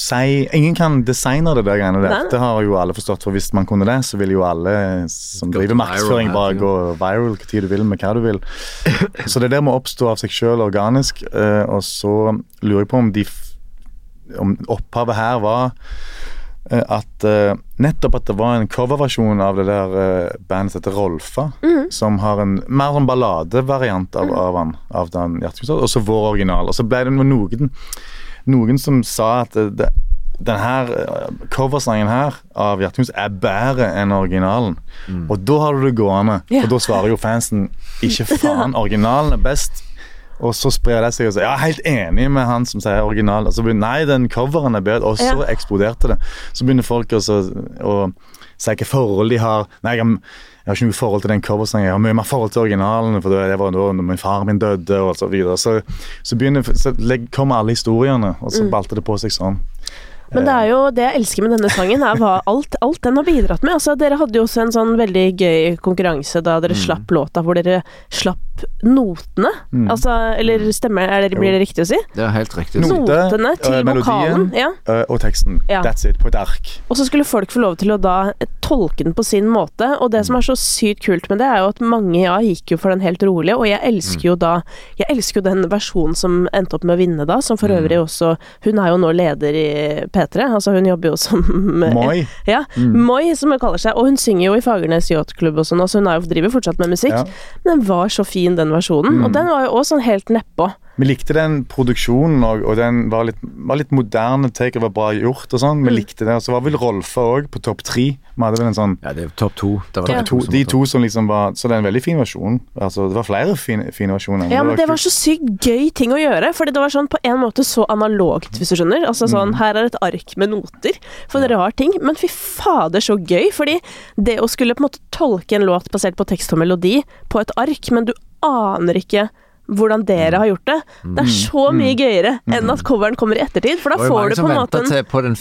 si Ingen kan designe det der greiene der. Nei. Det har jo alle forstått, for hvis man kunne det, så ville jo alle som driver markedsføring, bare gå viral hva tid du vil med hva du vil. Så det der må oppstå av seg sjøl organisk. uh, og så lurer jeg på om de om opphavet her var eh, at eh, nettopp at det var en coverversjon av det der eh, bandet som heter Rolfa, som har en mer en balladevariant av, av han, av den Hjerteknuser, og så vår original. Og så ble det noen, noen som sa at det, det, den her eh, coversangen her av Hjerteknus er bedre enn originalen. Og da har du det gående, Ja. for da svarer jo fansen ikke faen, originalen er best. Og så sprer det seg og sier ja, helt enig med han som sier original. Og så begynner nei, den coveren er bedre. Og så Ja. eksploderte det. Så begynner folk også å si hvilke forhold de har. Nei, jeg jeg har ikke noe forhold til den coversangen. Jeg har mye mer forhold til originalen, for det var da min far min døde, og så videre. Så, så, begynner, så kommer alle historiene, og så balter det på seg sånn. Men det er jo det jeg elsker med denne sangen, er hva alt, alt den har bidratt med. Altså, dere hadde jo også en sånn veldig gøy konkurranse da dere slapp låta, hvor dere slapp notene. Altså, eller stemmer er det, blir det riktig å si? Det er helt riktig. Note, Notene til øh, melodien. vokalen. Ja. Eh, og teksten. Ja. That's it. På et ark. Og så skulle folk få lov til å da tolke den på sin måte. Og det som er så sykt kult med det, er jo at mange ja, gikk jo for den helt rolige, og jeg elsker jo da Jeg elsker jo den versjonen som endte opp med å vinne da, som for øvrig også Hun er jo nå leder i P3, altså hun jobber jo som Moi. Ja, Moi, som hun kaller seg. Og hun synger jo i Fagernes yachtklubb og sånn, så hun er driver fortsatt med musikk. Ja. Men den var så fin, den versjonen. Og den var jo også sånn helt nedpå. Vi likte den produksjonen og, og den var litt, var litt moderne take, det var bra gjort og sånn. Mm. Vi likte det. Og så var vel Rolfa òg på topp tre. Vi hadde vel en sånn Ja, det er topp to. Det var Ja. to, De to som liksom var Så det er en veldig fin versjon. Altså, det var flere fine, fine versjoner. Ja, men det var kult. så sykt gøy ting å gjøre. Fordi det var sånn på en måte så analogt, hvis du skjønner. Altså sånn, her er et ark med noter for en rar ting. Men fy fader, så gøy. Fordi det å skulle på en måte tolke en låt basert på tekst og melodi på et ark, men du aner ikke hvordan dere har gjort det. Det er så mye gøyere enn at coveren kommer i ettertid, for da får du på en måte en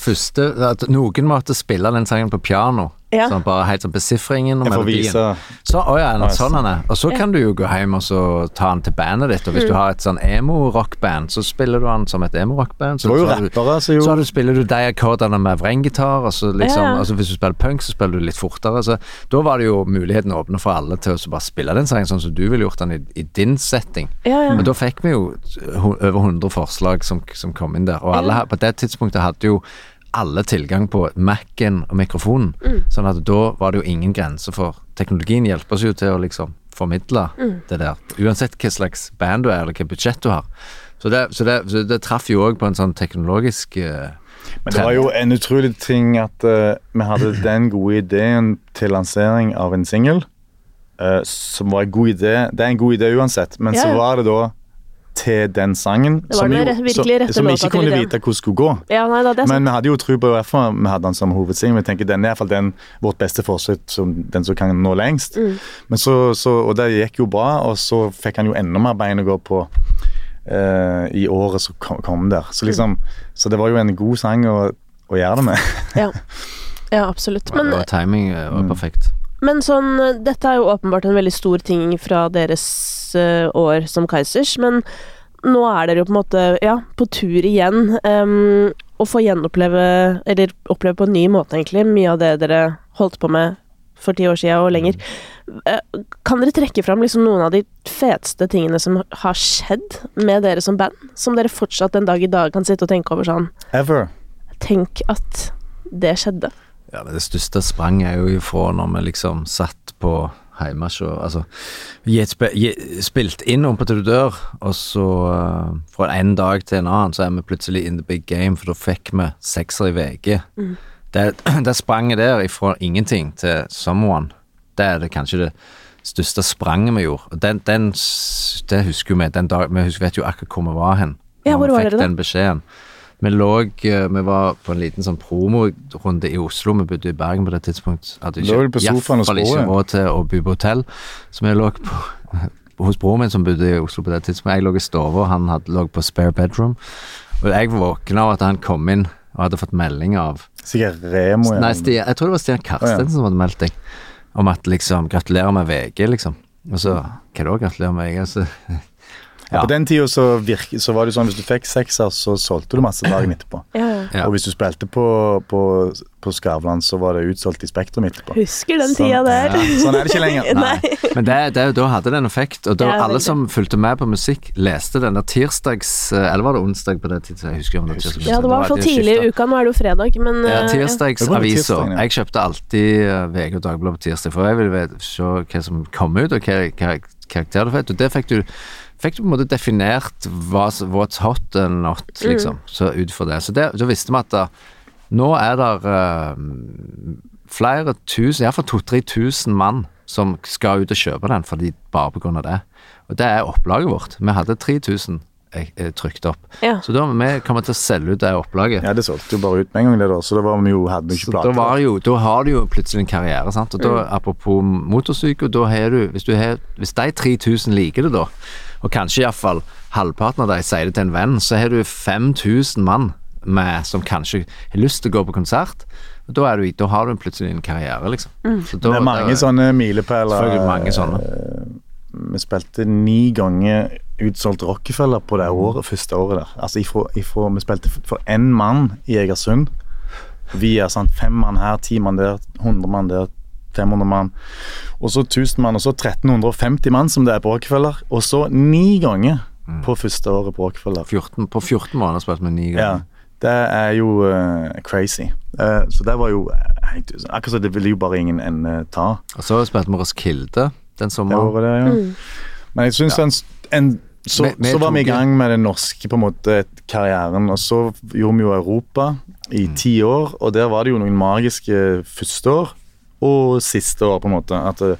At noen måtte spille den sangen på piano. Ja. Sånn bare helt sånn besifringen og Jeg melodien. Så, oh ja, Nice. sånn han er. Og så kan du jo gå hjem og så ta den til bandet ditt. Og Mm. hvis du har et sånn emo-rockband, så spiller du den som et emo-rockband. Så, så rappere som så gjorde du, spiller du de akkordene med vrenggitar, og så liksom Ja, ja. altså Hvis du spiller punk, så spiller du litt fortere. Så da var det jo muligheten åpne for alle til å så bare spille den sangen sånn som du ville gjort den i, i din setting. Ja, ja. Men da fikk vi jo over 100 forslag som, som kom inn der. Og alle Ja. på det tidspunktet hadde jo alle tilgang på Mac-en og mikrofonen. Mm. Sånn at da var det jo ingen grense for Teknologien hjelper oss jo til å liksom formidle Mm. det der. Uansett hva slags band du er, eller hva budsjett du har. Så det, så det, så det traff jo òg på en sånn teknologisk uh, Men det var jo en utrolig ting at uh, vi hadde den gode ideen til lansering av en singel. Uh, som var en god idé. Det er en god idé uansett, men Ja, så var det da til den sangen Det var som, den jo- rette som, som vi ikke kunne vite hvordan skulle gå. ja, nei da, det er. Men vi hadde jo tro på i vi hadde den som hovedsing. Vi tenker den er iallfall den vårt beste forsøk som den som kan nå lengst. Mm. Men så, så, og det gikk jo bra, og så fikk han jo enda mer bein å gå på Uh, i året som kom, kom der. Så liksom, så det var jo en god sang å, å gjøre det med. Ja. ja, absolutt. Men og Timing eh, var Mm. perfekt. Men sånn, dette er jo åpenbart en veldig stor ting fra deres år som Kaizers, men nå er dere jo på en måte, ja, på tur igjen. Um, og få gjenoppleve, eller oppleve på en ny måte egentlig, mye av det dere holdt på med for ti år siden og lenger. Eh, Kan dere trekke fram liksom noen av de feteste tingene som har skjedd med dere som band? Som dere fortsatt en dag i dag kan sitte og tenke over sånn Ever. Tenk at det skjedde. Ja, Det største sprang er jo ifra når vi liksom satt på Altså et spe, gi, spilt inn om på til du dør, og så uh, fra en dag til en annen så er vi plutselig in the big game, for da fikk vi sekser i VG. Det, det spranget der ifra ingenting til someone, det er det kanskje det største spranget vi gjorde. Den, den, det husker vi. Den dag, vi husker, vet jo akkurat hvor vi var hen. Ja, hvor var dere da? den beskjeden. Vi lå eh, Vi var på en liten sånn promorunde i Oslo. Vi bodde i Bergen på det tidspunkt. Hadde ikke, iallfall ikke råd til å bo på hotell. Så vi lå på, hos broren min som bodde i Oslo på det tidspunktet. Jeg lå i stua, han hadde, lå på spare bedroom. Og jeg våkna av at han kom inn og hadde fått melding av Sikkert Remo. ja. Nei, Stian, jeg tror det var Stian Karstensen som hadde meldt deg om at liksom Gratulerer med VG, liksom. Og så Hva da, gratulerer med VG? Så, Ja. På den tida så, virke, så var det sånn hvis du fikk sekser, så solgte du masse dagen etterpå. Ja, ja. Ja. Og hvis du spilte på, på, på Skavlan, så var det utsolgt i Spektrum etterpå. Husker den Sånn, tida der. ja. Sånn er det ikke lenger. Nei. men det, det, da hadde det en effekt. Og da Ja, alle veldig. som fulgte med på musikk, leste den der tirsdags Eller var det onsdag på det tidspunktet? Jeg husker om det var tirsdag. Ja, det var i hvert fall tidlig i uka. Nå er det jo fredag, men Ja, eh, tirsdagsavisa. ja. Jeg kjøpte alltid eh, VG og Dagbladet på tirsdag, for jeg ville se hva som kom ut, og hva, hva karakter du fikk. Og det fikk du Fikk du på en måte definert hva, what's hot and not, liksom. Så ut fra det. Så det, da visste vi at da, nå er det flere tusen, iallfall to-tre tusen mann som skal ut og kjøpe den fordi, bare av det. Og det er opplaget vårt. Vi hadde 3000 eh, eh, trykt opp. Ja. Så da vi kommer til å selge ut det opplaget. Ja, det solgte jo bare ut med en gang, det da. Så da var vi jo, hadde vi ikke planer. da, var jo, da har du jo plutselig en karriere, sant. Og da, apropos motorsyke, da har du hvis, du har, hvis de 3000 liker det, da, og kanskje iallfall halvparten av de sier det til en venn, så har du 5000 mann med, som kanskje har lyst til å gå på konsert. Og da, er du, da har du plutselig en karriere, liksom. Så da- det er mange da- sånne milepæler. Mange sånne. Eh, Vi spilte ni ganger utsolgt Rockefeller på det året, første året der. Altså ifra, ifra, Vi spilte for én mann i Egersund. Vi er sant, fem mann her, ti mann der, 100 mann der, 500 mann. Og så 1000 mann, og så 1350 mann som det er på Rockefeller. Og så ni ganger Mm. på første året på Rockefeller. 14, på 14 måneder spilte vi ni Ja, ganger. det er jo uh, crazy. Uh, så det var jo eh, Akkurat som det ville jo bare ingen ende ta. Og så spilte vi Roskilde den Det sommeren. Det der, ja. Men jeg syns en, en så, med, med så var vi i gang med den norske på en måte karrieren, og så gjorde vi jo Europa i Mm. ti år, og der var det jo noen magiske første år og siste år, på en måte. At det,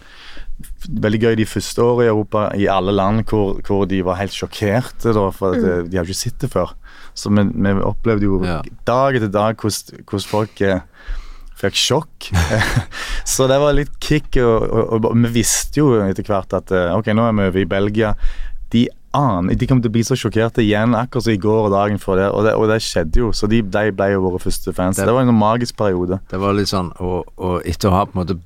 Veldig gøy de første årene i Europa, i alle land hvor, hvor de var helt sjokkerte, da, for at mm. de har ikke sett det før. Så vi, vi opplevde jo Ja. dag etter dag hvordan hvordan folk eh, fikk sjokk. så det var litt kick, og, og, og vi visste jo etter hvert at eh, ok, nå er vi over i Belgia. De aner, de kommer til å bli så sjokkerte igjen, akkurat som i går og dagen før det. Og det, og det skjedde jo, så de, de ble jo våre første fans. Det- Det, var en magisk periode. Det var litt sånn Og, og etter å ha på en måte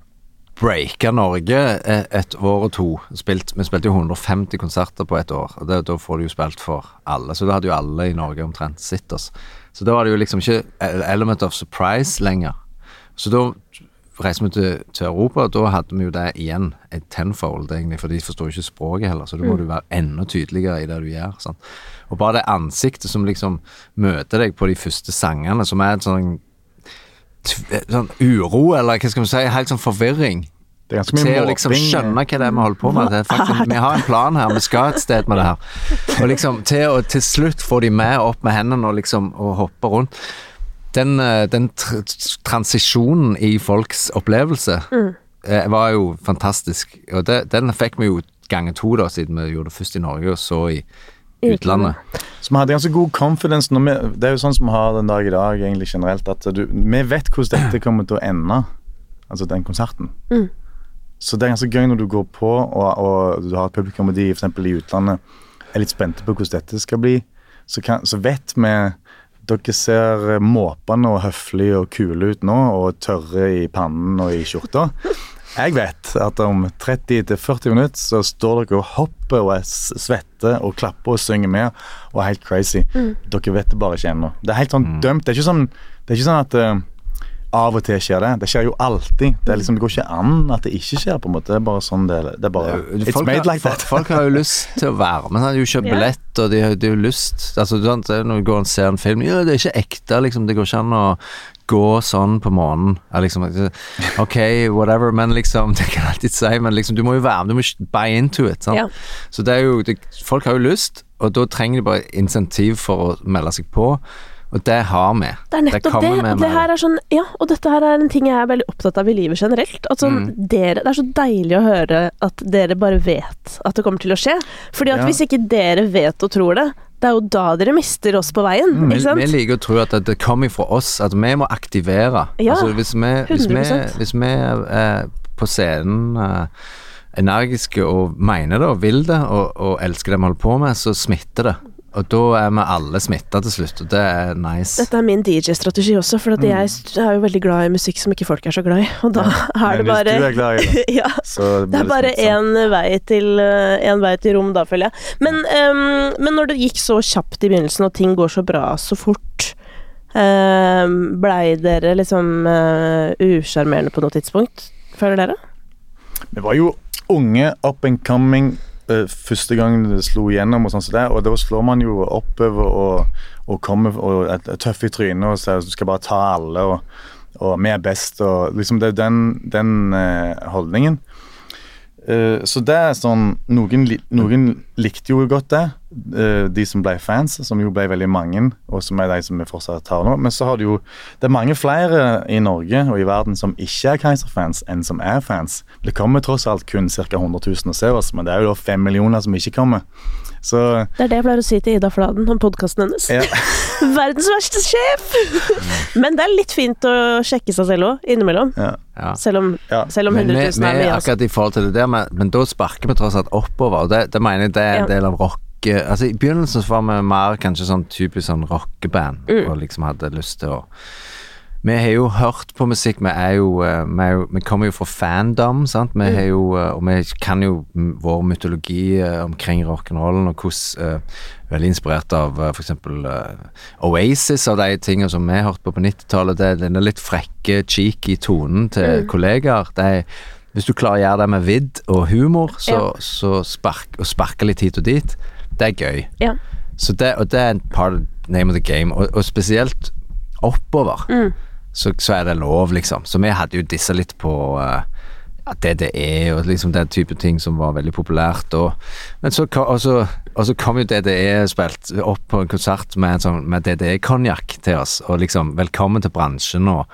breaka Norge et, et år og to spilt, Vi spilte jo 150 konserter på et år, og det, da får du jo spilt for alle. Så da hadde jo alle i Norge omtrent sitt oss. Så da var det jo liksom ikke element of surprise lenger. Så da reiste vi til, til Europa, og da hadde vi jo det igjen, et tenfold, egentlig, for de forstår ikke språket heller, så da må du være enda tydeligere i det du gjør. Sant? Og bare det ansiktet som liksom møter deg på de første sangene, som er et sånn sånn uro, eller hva skal vi si, helt sånn forvirring. Det er ganske mye måping. liksom skjønne hva det er vi holder på med. Det er faktisk, vi har en plan her, vi skal et sted med det her. Og liksom til å til slutt få de med opp med hendene og liksom og hoppe rundt. Den, eh, den tr transisjonen i folks opplevelse eh, var jo fantastisk. Og det, den fikk vi jo ganger to, da, siden vi gjorde det først i Norge og så i utlandet. Så vi hadde ganske god confidence når vi, Det er jo sånn som vi har den dag i dag, egentlig generelt, at du, vi vet hvordan dette kommer til å ende. Altså den konserten. Mm. Så det er ganske gøy når du går på, og, og du har et publikum og de for eksempel i utlandet er litt spente på hvordan dette skal bli. Så, kan, så vet vi Dere ser måpende og høflige og kule ut nå, og tørre i pannen og i skjorta. Jeg vet at om 30-40 minutter så står dere og hopper og er s- svette og klapper og synger med og er helt crazy. Dere vet det bare ikke ennå. Det er helt sånn dømt. Det er ikke sånn, det er ikke sånn at eh, av og til skjer det. Det skjer jo alltid. Det, er liksom, det går ikke an at det ikke skjer. på en måte. Det er bare sånn det. Det er bare, it's Folk made like that. Folk har jo lyst til å være med. De har jo kjøpt billett, og de har, de har jo lyst altså, Når du går og ser en film Ja, det er ikke ekte, liksom. Det går ikke an å gå sånn på månen. Liksom, ok, whatever, men liksom Det kan jeg alltid si, men liksom, du må jo være med. Du må ikke buy into it. Sant? Ja. Så det er jo det, Folk har jo lyst, og da trenger de bare insentiv for å melde seg på. Og det har vi. Det er nettopp det. det. det her er sånn, ja, og dette her er en ting jeg er veldig opptatt av i livet generelt. At sånn, Mm. dere, det er så deilig å høre at dere bare vet at det kommer til å skje. Fordi at Ja. hvis ikke dere vet og tror det, det er jo da dere mister oss på veien. Mm, Vi, ikke sant? vi liker å tro at det kommer fra oss, at vi må aktivere. Ja, altså, hvis, vi, 100%. hvis vi er på scenen eh, energiske og mener det og vil det og, og elsker det vi holder på med, så smitter det. Og da er vi alle smitta til slutt, og det er nice. Dette er min DJ-strategi også, for at Mm. jeg er jo veldig glad i musikk som ikke folk er så glad i. Og da er det Men bare hvis du er glad i det, ja, så Det er bare én vei, til, eh, en vei til rom, da, føler jeg. Men, um, men når det gikk så kjapt i begynnelsen, og ting går så bra så fort, um, blei dere liksom uh, usjarmerende på noe tidspunkt? Føler dere? Vi var jo unge, up and coming første gang det slo igjennom, og sånn som det, og da slår man jo oppover og, og kommer og er er tøff i trynet og sier du skal bare ta alle, og, og vi er best, og liksom det er den, den eh, holdningen. Eh, så det er sånn Noen, noen likte jo godt det, eh, de som ble fans, som jo ble veldig mange, og som er de som vi fortsatt har nå. Men så har du jo Det er mange flere i Norge og i verden som ikke er Keiser-fans, enn som er fans. Det kommer tross alt kun ca. 100 000 å se oss, men det er jo da fem millioner som ikke kommer. Så Det er det jeg pleier å si til Ida Fladen om podkasten hennes. ja. Verdens verste sjef! Men det er litt fint å sjekke seg selv òg, innimellom. ja. Selv om, Ja. selv om 100 000 vi er er mye. Altså. akkurat i forhold til det der, men, men da sparker vi tross alt oppover. Og det, det mener jeg det er en Ja. del av rock eh, Altså I begynnelsen så var vi mer kanskje sånn typisk sånn rockeband, Mm. og liksom hadde lyst til å Vi har jo hørt på musikk, vi er jo eh, Vi, er jo, vi kommer jo fra fandom, sant. Vi Mm. har jo eh, Og vi kan jo vår mytologi eh, omkring rock'n'rollen, og hvordan eh, Veldig inspirert av uh, f.eks. Oasis, av de tingene som vi hørte på på 90-tallet. Det er denne litt frekke, cheeky tonen til Mm. kollegaer. Det er, hvis du klarer å gjøre det med vidd og humor, så, Ja. så spark, og sparke litt hit og dit, det er gøy. Ja. Så det, og det er en part of the name of the game, og, og spesielt oppover, Mm. Så, så er det lov, liksom. Så vi hadde jo disse litt på uh, ja, DDE og liksom den type ting som var veldig populært. Og, men så, og, så, og så kom jo DDE spilt opp på en konsert med, sånn, med DDE-konjakk til oss, og liksom 'velkommen til bransjen' og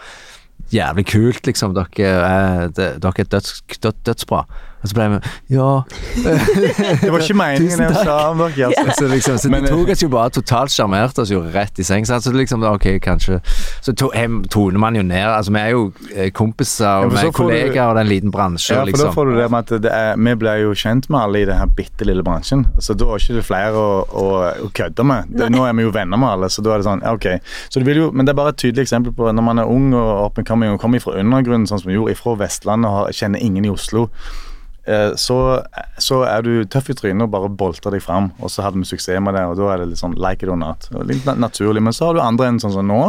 jævlig kult, liksom. Dere er, det, dere er døds, død, dødsbra. Og så ble vi Ja. Det var ikke meningen jeg sa om dere. Altså. Så, liksom, så de tok oss jo bare totalt sjarmerte oss jo rett i seng. Så altså, liksom, ok, kanskje Så to, hem, toner man jo ned. Altså, vi er jo eh, kompiser og ja, vi er får du- og det er en liten bransje. Ja, for da liksom. får du det med at det er, vi ble jo kjent med alle i denne bitte lille bransjen. Så da er ikke det flere å, å, å kødde med. Det, nå er vi jo venner med alle, så da er det sånn, ok. Så det jo, men det er bare et tydelig eksempel på når man er ung og up and coming og kommer fra undergrunnen, sånn som vi gjorde, fra Vestlandet og kjenner ingen i Oslo, eh, så, så er du tøff i trynet og bare bolter deg fram. Og så hadde vi suksess med det, og da er det litt sånn like it or not. Litt naturlig. Men så har du andre enn sånn som nå.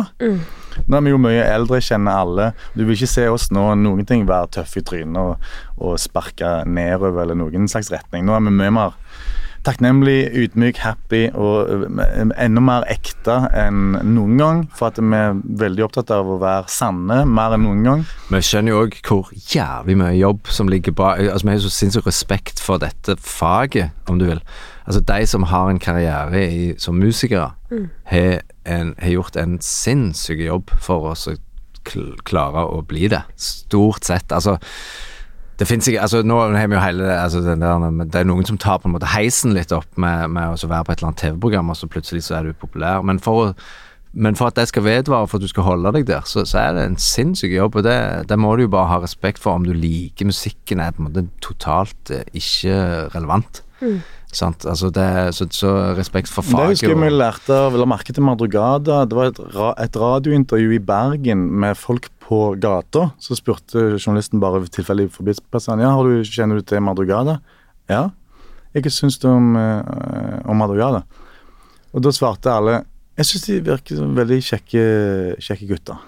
Nå er vi jo mye eldre, kjenner alle. Du vil ikke se oss nå noen ting være tøffe i trynet og, og sparke nedover eller noen slags retning. Nå er vi mye mer takknemlig, ydmyk, happy og enda mer ekte enn noen gang. For at vi er veldig opptatt av å være sanne mer enn noen gang. Vi skjønner jo òg hvor jævlig mye jobb som ligger bak Altså, Vi har jo så sinnssyk respekt for dette faget, om du vil. Altså, de som har en karriere i, som musikere, har, en, har gjort en sinnssyk jobb for oss å klare å bli det. Stort sett. Altså det finnes ikke, altså nå har vi jo hele altså den der, Det er noen som tar på en måte heisen litt opp med, med å være på et eller annet TV-program, og så plutselig så er du populær. Men for, men for at det skal vedvare, for at du skal holde deg der, så, så er det en sinnssyk jobb. Og det, det må du jo bare ha respekt for. Om du liker musikken, er på en måte totalt eh, ikke relevant. Sant? Altså det, så, så respekt for Det husker jeg vi lærte av la merke til Madrugada. Det var et, et radiointervju i Bergen med folk på gata. Så spurte journalisten bare tilfeldig forbipasserende ja, har du, kjenner du til Madrugada. Ja. Hva syns du om, eh, om Madrugada? Og da svarte alle jeg syns de virker som veldig kjekke, kjekke gutter.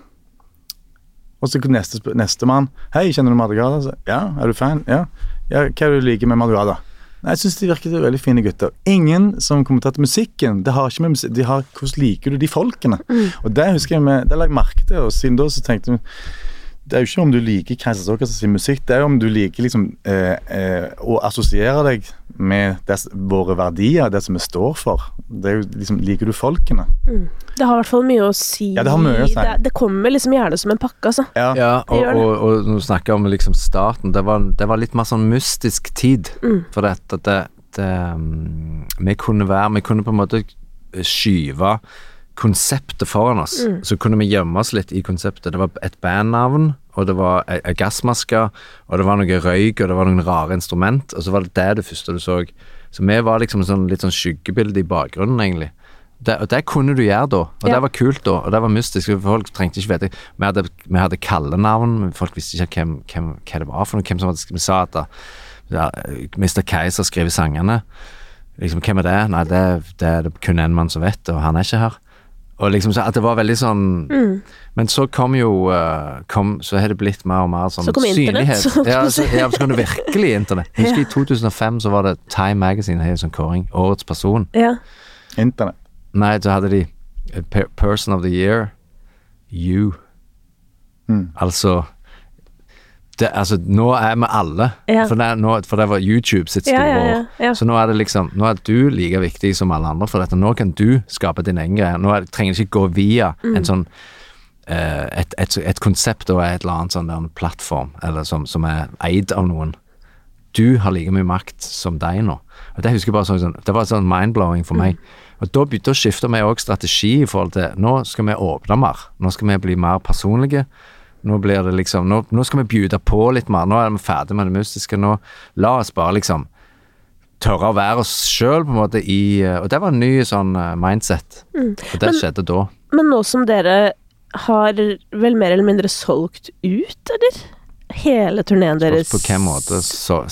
Og så neste, sp- nestemann. Hei, kjenner du Madrugada? Ja, er du fan? Ja. ja. Hva er det du liker med Madrugada? Nei, Jeg syns de virker som veldig fine gutter. Ingen som kommer til musikken. Det har ikke med musikk, de har Hvordan liker du de folkene? Og det husker jeg med, det la jeg merke til, og siden da så tenkte jeg det er jo ikke om du liker Keisers Orkester sin musikk, det er jo om du liker liksom eh, eh, å assosiere deg med des, våre verdier, det som vi står for. Det er jo liksom, Liker du folkene? Det har i hvert fall mye å si. Ja, det har mye å si. Det, det kommer liksom gjerne som en pakke, altså. Ja. Ja, og, og, og når du snakker om liksom starten, det var, det var litt mer sånn mystisk tid. Mm. For dette det, det, um, Vi kunne være Vi kunne på en måte skyve konseptet foran oss. Mm. Så kunne vi gjemme oss litt i konseptet. Det var et bandnavn, og det var ei gassmaske, og det var noe røyk, og det var noen rare instrument, og så var det det det første du så. Så vi var liksom sånn, litt sånn skyggebilde i bakgrunnen, egentlig. Det, og det kunne du gjøre da, og Ja. det var kult da, og det var mystisk. Folk trengte ikke vite Vi hadde, vi hadde kallenavn, folk visste ikke hvem, hvem, hva det var for noe. Hvem som hadde, vi sa at da, ja, Mr. Kaiser skriver sangene. Liksom, hvem er det? Nei, det, det er det kun en mann som vet, og han er ikke her. Og liksom så at det var veldig sånn Mm. Men så kom jo eh, kom, Så har det blitt mer og mer sånn Så kom synlighet. så- Ja, så, ja, så kom det virkelig internett. Jeg husker i 2005 så var det Time Magazine hadde sånn kåring. Årets person. Ja. Internett. Nei, så hadde de eh, Person of the Year. You. Mm. Altså det, altså, nå er vi alle. Ja. For, det, nå, for det var YouTube sitt store år. Så nå er det liksom Nå er du like viktig som alle andre, for dette. nå kan du skape din egen greie. Nå er, trenger du ikke gå via Mm. en sånn eh, et, et, et konsept og et eller annet sånn der en plattform, eller som, som er eid av noen. Du har like mye makt som deg nå. Og Det husker jeg bare sånn, sånn Det var sånn mind-blowing for meg. Og Da begynte å skifte vi òg strategi i forhold til Nå skal vi åpne mer. Nå skal vi bli mer personlige. Nå blir det liksom Nå, nå skal vi bjude på litt mer. Nå er vi ferdig med det mystiske. Nå la oss bare liksom tørre å være oss sjøl, på en måte, i Og det var en ny sånn mindset. mindset. Og det Men- skjedde da. Men nå som dere har vel mer eller mindre solgt ut, eller? Hele turneen deres På hvilken måte så,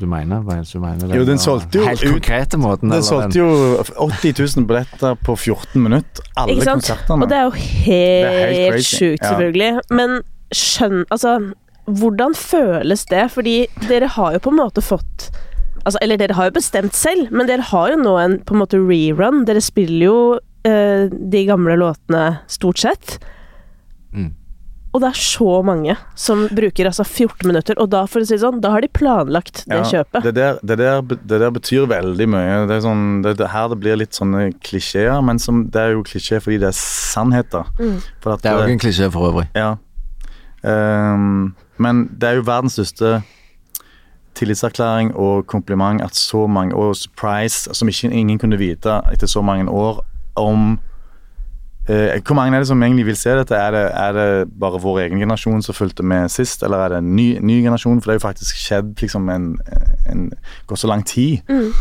du mener? Hva du mener? Jo, den solgte jo Helt konkrete måten? Den eller solgte den- jo 80 000 billetter på 14 minutter. Alle Ikke sant? konsertene. Og det er jo Det helt helt sjukt, ja. selvfølgelig. Men skjønn Altså, hvordan føles det? Fordi dere har jo på en måte fått Altså, eller dere har jo bestemt selv, men dere har jo nå en på en måte rerun. Dere spiller jo eh, de gamle låtene stort sett. Mm. Og det er så mange som bruker altså 14 minutter, og da, for å si det sånn, da har de planlagt det kjøpet. Det der, det, der, det der betyr veldig mye. Det er sånn, det, det her det blir litt sånne klisjeer, men som, det er jo klisjé fordi det er sannheter. Mm. For at, Det er jo ikke en klisjé for øvrig. Ja. Um, men det er jo verdens største tillitserklæring og kompliment at så mange, og surprise, som ikke ingen kunne vite etter så mange år, om eh, Hvor mange er det som egentlig vil se dette? Er det, er det bare vår egen generasjon som fulgte med sist, eller er det en ny, ny generasjon? For det har jo faktisk skjedd liksom en, en Gått så lang tid. Mm.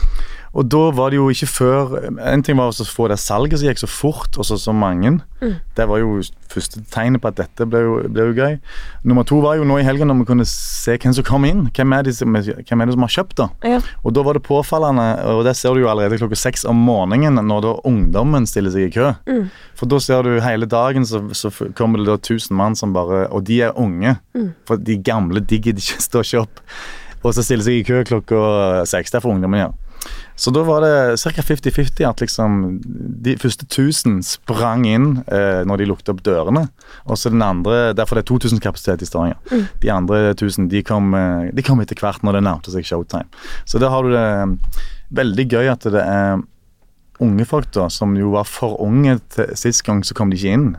Og da var det jo ikke før En ting var å få det salget som gikk så fort, og så så mange. Mm. Det var jo første tegnet på at dette ble jo, ble jo gøy. Nummer to var jo nå i helgen når vi kunne se hvem som kom inn. Hvem er, de som, hvem er det som har kjøpt, da? Ja. Og da var det påfallende, og det ser du jo allerede klokka seks om morgenen, når da ungdommen stiller seg i kø. Mm. For da ser du hele dagen så, så kommer det da 1000 mann som bare Og de er unge. Mm. For de gamle de gidder ikke stå ikke opp. Og så stiller seg i kø klokka seks. Det er for ungdommen, ja. Så da var det ca. 50-50 at liksom de første 1000 sprang inn eh, når de lukket opp dørene. Og så den andre Derfor det er 2000 kapasitet i Stavanger. Mm. De andre 1000 de kom, eh, de kom etter hvert når det nærmte seg showtime. Så da har du det eh, veldig gøy at det er unge folk da, som jo var for unge til sist gang, så kom de ikke inn.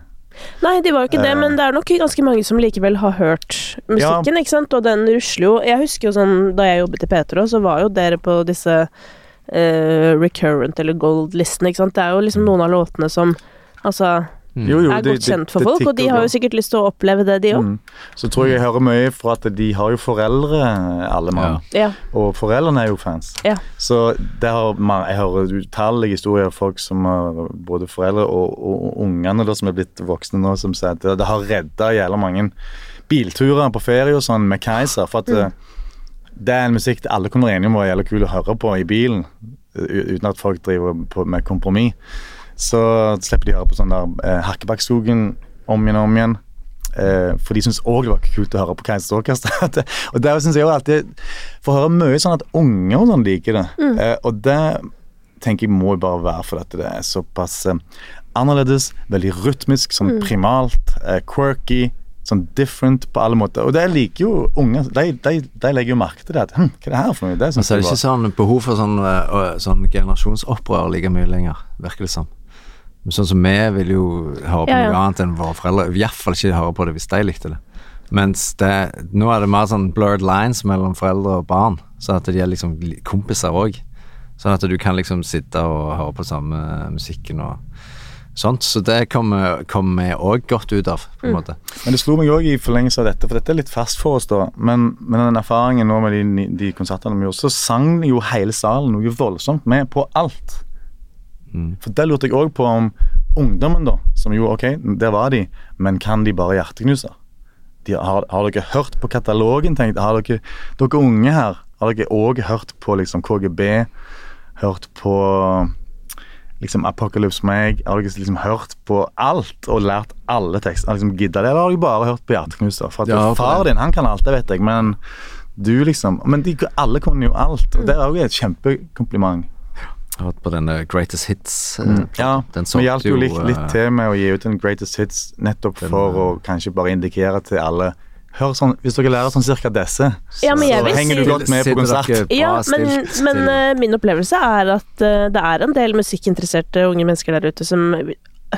Nei, de var jo ikke det, Eh. men det er nok ganske mange som likevel har hørt musikken, ikke sant? Og den rusler jo Jeg husker jo sånn da jeg jobbet i P3, så var jo dere på disse eh, recurrent eller gold-listene, ikke sant. Det er jo liksom noen av låtene som altså Mm. Jo, jo, er godt kjent for det- det folk, og de har jo sikkert lyst til å oppleve det, de òg. Mm. Så tror jeg jeg hører mye fra at de har jo foreldre, alle mann. Ja. Og foreldrene er jo fans. Ja. Så det har, man, jeg hører utallige historier av folk som har både foreldre og, og, og ungene da, som er blitt voksne nå, som sier at det, det har redda jævla mange bilturer på ferie og sånn med Keiser. For at Mm. Det er en musikk alle kan være enige om var jævla kul å høre på i bilen, uten at folk driver på med kompromiss. Så slipper de å høre på sånn der eh, Hakkebakkskogen om igjen og om igjen. Eh, for de syns òg det var kult å høre på Keisers Orkester. Og det syns jeg alltid Får høre mye sånn at unge og sånn liker det. Eh, og det tenker jeg må bare være for at det er såpass eh, annerledes, veldig rytmisk, sånn primalt, eh, quirky, Sånn different på alle måter. Og det liker jo unge. De, de, de legger jo merke til det. At, hm, hva er det her for noe? Det er synes så er det ikke sånn behov for sånn, øh, sånn generasjonsopprør like mye lenger, virker det som. Men Sånn som vi vil jo høre på Ja, ja. noe annet enn våre foreldre. I hvert fall ikke høre på det hvis de likte det. Mens det, nå er det mer sånn blurred lines mellom foreldre og barn, sånn at de er liksom kompiser òg. Sånn at du kan liksom sitte og høre på samme musikken og sånt. Så det kom, kommer vi òg godt ut av, på en måte. Men det slo meg òg i forlengelse av dette, for dette er litt fast for oss, da. Men, men den erfaringen nå med de, de konsertene vi gjorde, så sang jo hele salen noe voldsomt med på alt. Mm. For det lurte jeg òg på om ungdommen, da, som jo ok, der var de, men kan de bare hjerteknuser? De, har, har dere hørt på katalogen, tenkt? Har dere, dere unge her, har dere òg hørt på liksom KGB? Hørt på liksom Apocalypse Meg? Har dere liksom hørt på alt og lært alle tekster? Har liksom gidda det, eller har dere bare hørt på Hjerteknuser? For at Ja, for far din, han kan alt, det vet jeg, men du liksom Men de, alle kunne jo alt, og det er jo et kjempekompliment. Jeg har hørt på denne Greatest Hits. øh, Mm. Ja, den vi hjalp jo litt, litt til med å gi ut en Greatest Hits, nettopp Den, for å eh, kanskje bare indikere til alle Hør sånn, Hvis dere lærer sånn cirka disse, Ja, så henger du godt med på konsert. Ja, men, men eh, min opplevelse er at uh, det er en del musikkinteresserte unge mennesker der ute som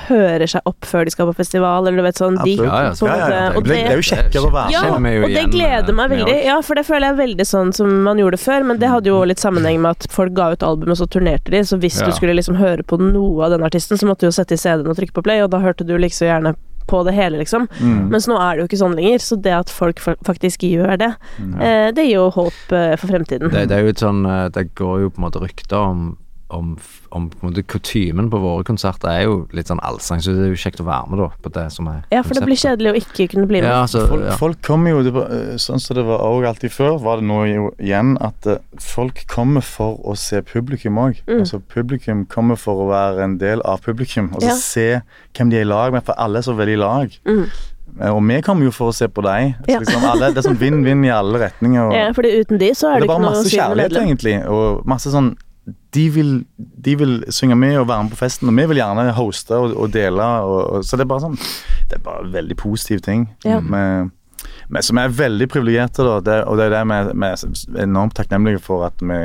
hører seg opp før de skal på festival, eller du vet sånn de, Ja, ja, på Ja, ja, ja. måte- og Det, det er jo kjekkere å være ja, sånn. og det gleder meg eh, veldig. Ja, for det føler jeg er veldig sånn som man gjorde før, men det hadde jo litt sammenheng med at folk ga ut album, og så turnerte de, så hvis Ja. du skulle liksom høre på noe av den artisten, så måtte du jo sette i CD-en og trykke på play, og da hørte du liksom gjerne på det hele, liksom. Mm. Mens nå er det jo ikke sånn lenger, så det at folk faktisk gjør det, Mm. eh, det gir jo håp eh, for fremtiden. Det, det er jo et sånn eh, Det går jo på en måte rykter om om, om på en måte kutymen på våre konserter er jo litt sånn allsang, så det er jo kjekt å være med da på det som er Ja, for det blir kjedelig å ikke kunne bli med. Ja, altså, Folk, ja. folk kommer jo det var, eh, Sånn som det var også alltid før, var det nå jo igjen at eh, folk kommer for å se publikum òg. Mm. Altså, publikum kommer for å være en del av publikum, og så Ja. se hvem de er i lag med, for alle er så veldig i lag. Mm. Eh, Og vi kommer jo for å se på deg. Ja. liksom alle, det er sånn vinn-vinn i alle retninger. Og, Ja, fordi uten de så er det det er ikke noe å masse bare masse kjærlighet, egentlig. Og masse sånn de vil, de vil synge med og være med på festen, og vi vil gjerne hoste og, og dele. Og, og, så det er bare sånn Det er bare veldig positive ting. Ja. Med, med, som er veldig privilegerte, da. Det, og det er det vi er enormt takknemlige for at vi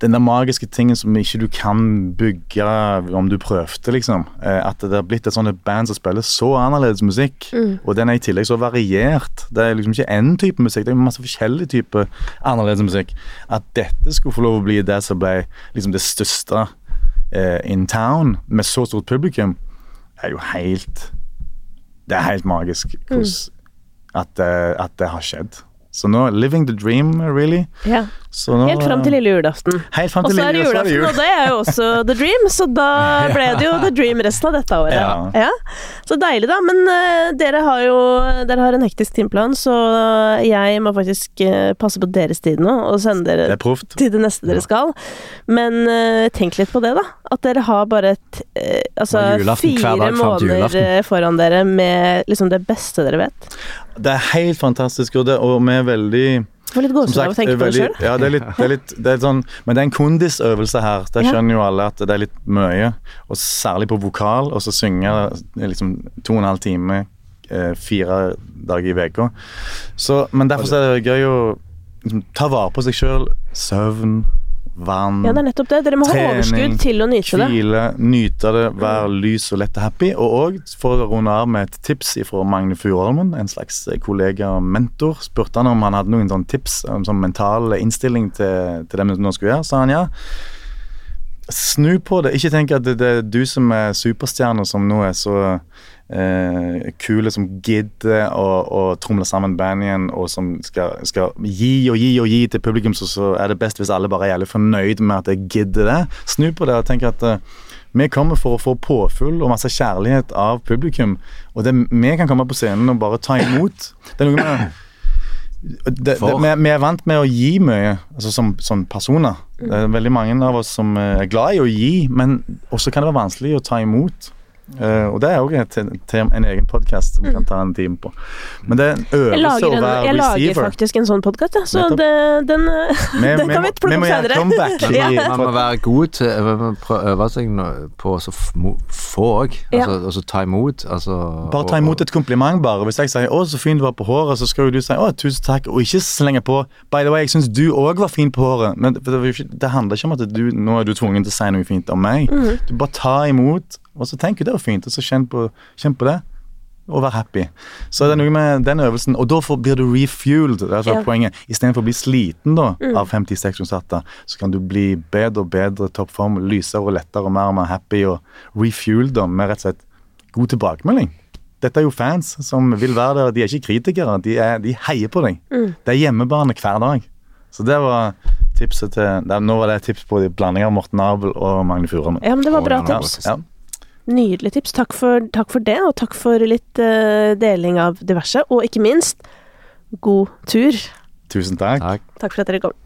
den der magiske tingen som ikke du kan bygge om du prøvde, liksom. Eh, At det har blitt et sånt band som spiller så annerledes musikk, Mm. og den er i tillegg så variert. Det er liksom ikke én type musikk, det er masse forskjellig type annerledes musikk. At dette skulle få lov å bli det som ble liksom det største eh, in town, med så stort publikum, er jo helt Det er helt magisk hvordan at, det- at det har skjedd. Så nå Living the dream, really. Ja. Nå, Helt fram til lille julaften. Helt fram Og til så er det lille- julaften, og det er jo også The Dream, så da ble det jo The Dream resten av dette året. Ja. Så deilig, da. Men uh, dere har jo Dere har en hektisk timeplan, så jeg må faktisk uh, passe på deres tid nå og sende dere det til det neste dere skal. Men uh, tenk litt på det, da. At dere har bare et, eh, altså, julaften fire måneder eh, foran dere med liksom det beste dere vet. Det er helt fantastisk, og, det, og vi er veldig Får litt gåsehud av å tenke på det sjøl. ja, det er litt, det er litt det er sånn, Men det er en kondisøvelse her. Det skjønner jo alle at det er litt mye. Og særlig på vokal, og så synge liksom to og en halv time eh, fire dager i uka. Men derfor så er det gøy å liksom, ta vare på seg sjøl. Søvn, vann, Ja, det er nettopp det. Dere må ha overskudd til å nyte det. hvile, nyte det, være lys og lett og happy. Og òg, for å runde av med et tips fra Magne Furuholmen, en slags kollega og mentor, spurte han om han hadde noen sånne tips om sånn mental innstilling til, til det vi nå skulle gjøre. Sa han ja. Snu på det. Ikke tenk at det, det er du som er superstjerne, som nå er så eh, kule, som gidder å, å tromle sammen band igjen, og som skal, skal gi og gi og gi til publikum, så, så er det best hvis alle bare er jævlig fornøyd med at jeg gidder det. Snu på det og tenk at eh, vi kommer for å få påfyll og masse kjærlighet av publikum. Og det, vi kan komme på scenen og bare ta imot. Det er noe med det, det, vi, vi er vant med å gi mye, altså som, som personer. Det er veldig mange av oss som er glad i å gi, men også kan det være vanskelig å ta imot. Eh, og det er òg en egen podkast som vi kan ta en time på. Men det er en øvelse lager, å være receiver. jeg lager faktisk en sånn podkast, ja. så det, den, eh, Vi- den kan vi plukke vi må opp gjøre senere. comeback i Man må være god til å øve seg på å få òg. Ja. Altså, og så ta imot. Altså, Bare ta imot et kompliment, bare. Hvis jeg sier 'Å, så fin du var på håret', så skal jo du si 'Å, tusen takk', og ikke slenge på 'By the way, jeg syns du òg var fin på håret'. Men det, det, handler ikke om at du, nå er du tvungen til å si noe fint om meg. Du bare ta imot, og så tenker du det var fint, og så kjenn på, kjenn på det. Og vær happy. Så det er noe med den øvelsen, og da blir du refueled. Det er altså Ja. poenget. Istedenfor å bli sliten da, av 56 konserter, så kan du bli bedre og bedre toppform, lysere og lettere og mer og mer happy, og refueled da, med rett og slett god tilbakemelding. Dette er jo fans som vil være der. De er ikke kritikere, de, er, de heier på deg. Det er hjemmebane hver dag. Så det var tipset til det, Nå var det et tips på blanding av Morten Abel og Magne Furuholm. Ja, men det var bra tips. Ja. Nydelig tips. Takk for, takk for det, og takk for litt uh, deling av diverse. Og ikke minst, god tur. Tusen takk. Takk. Takk for at dere kom.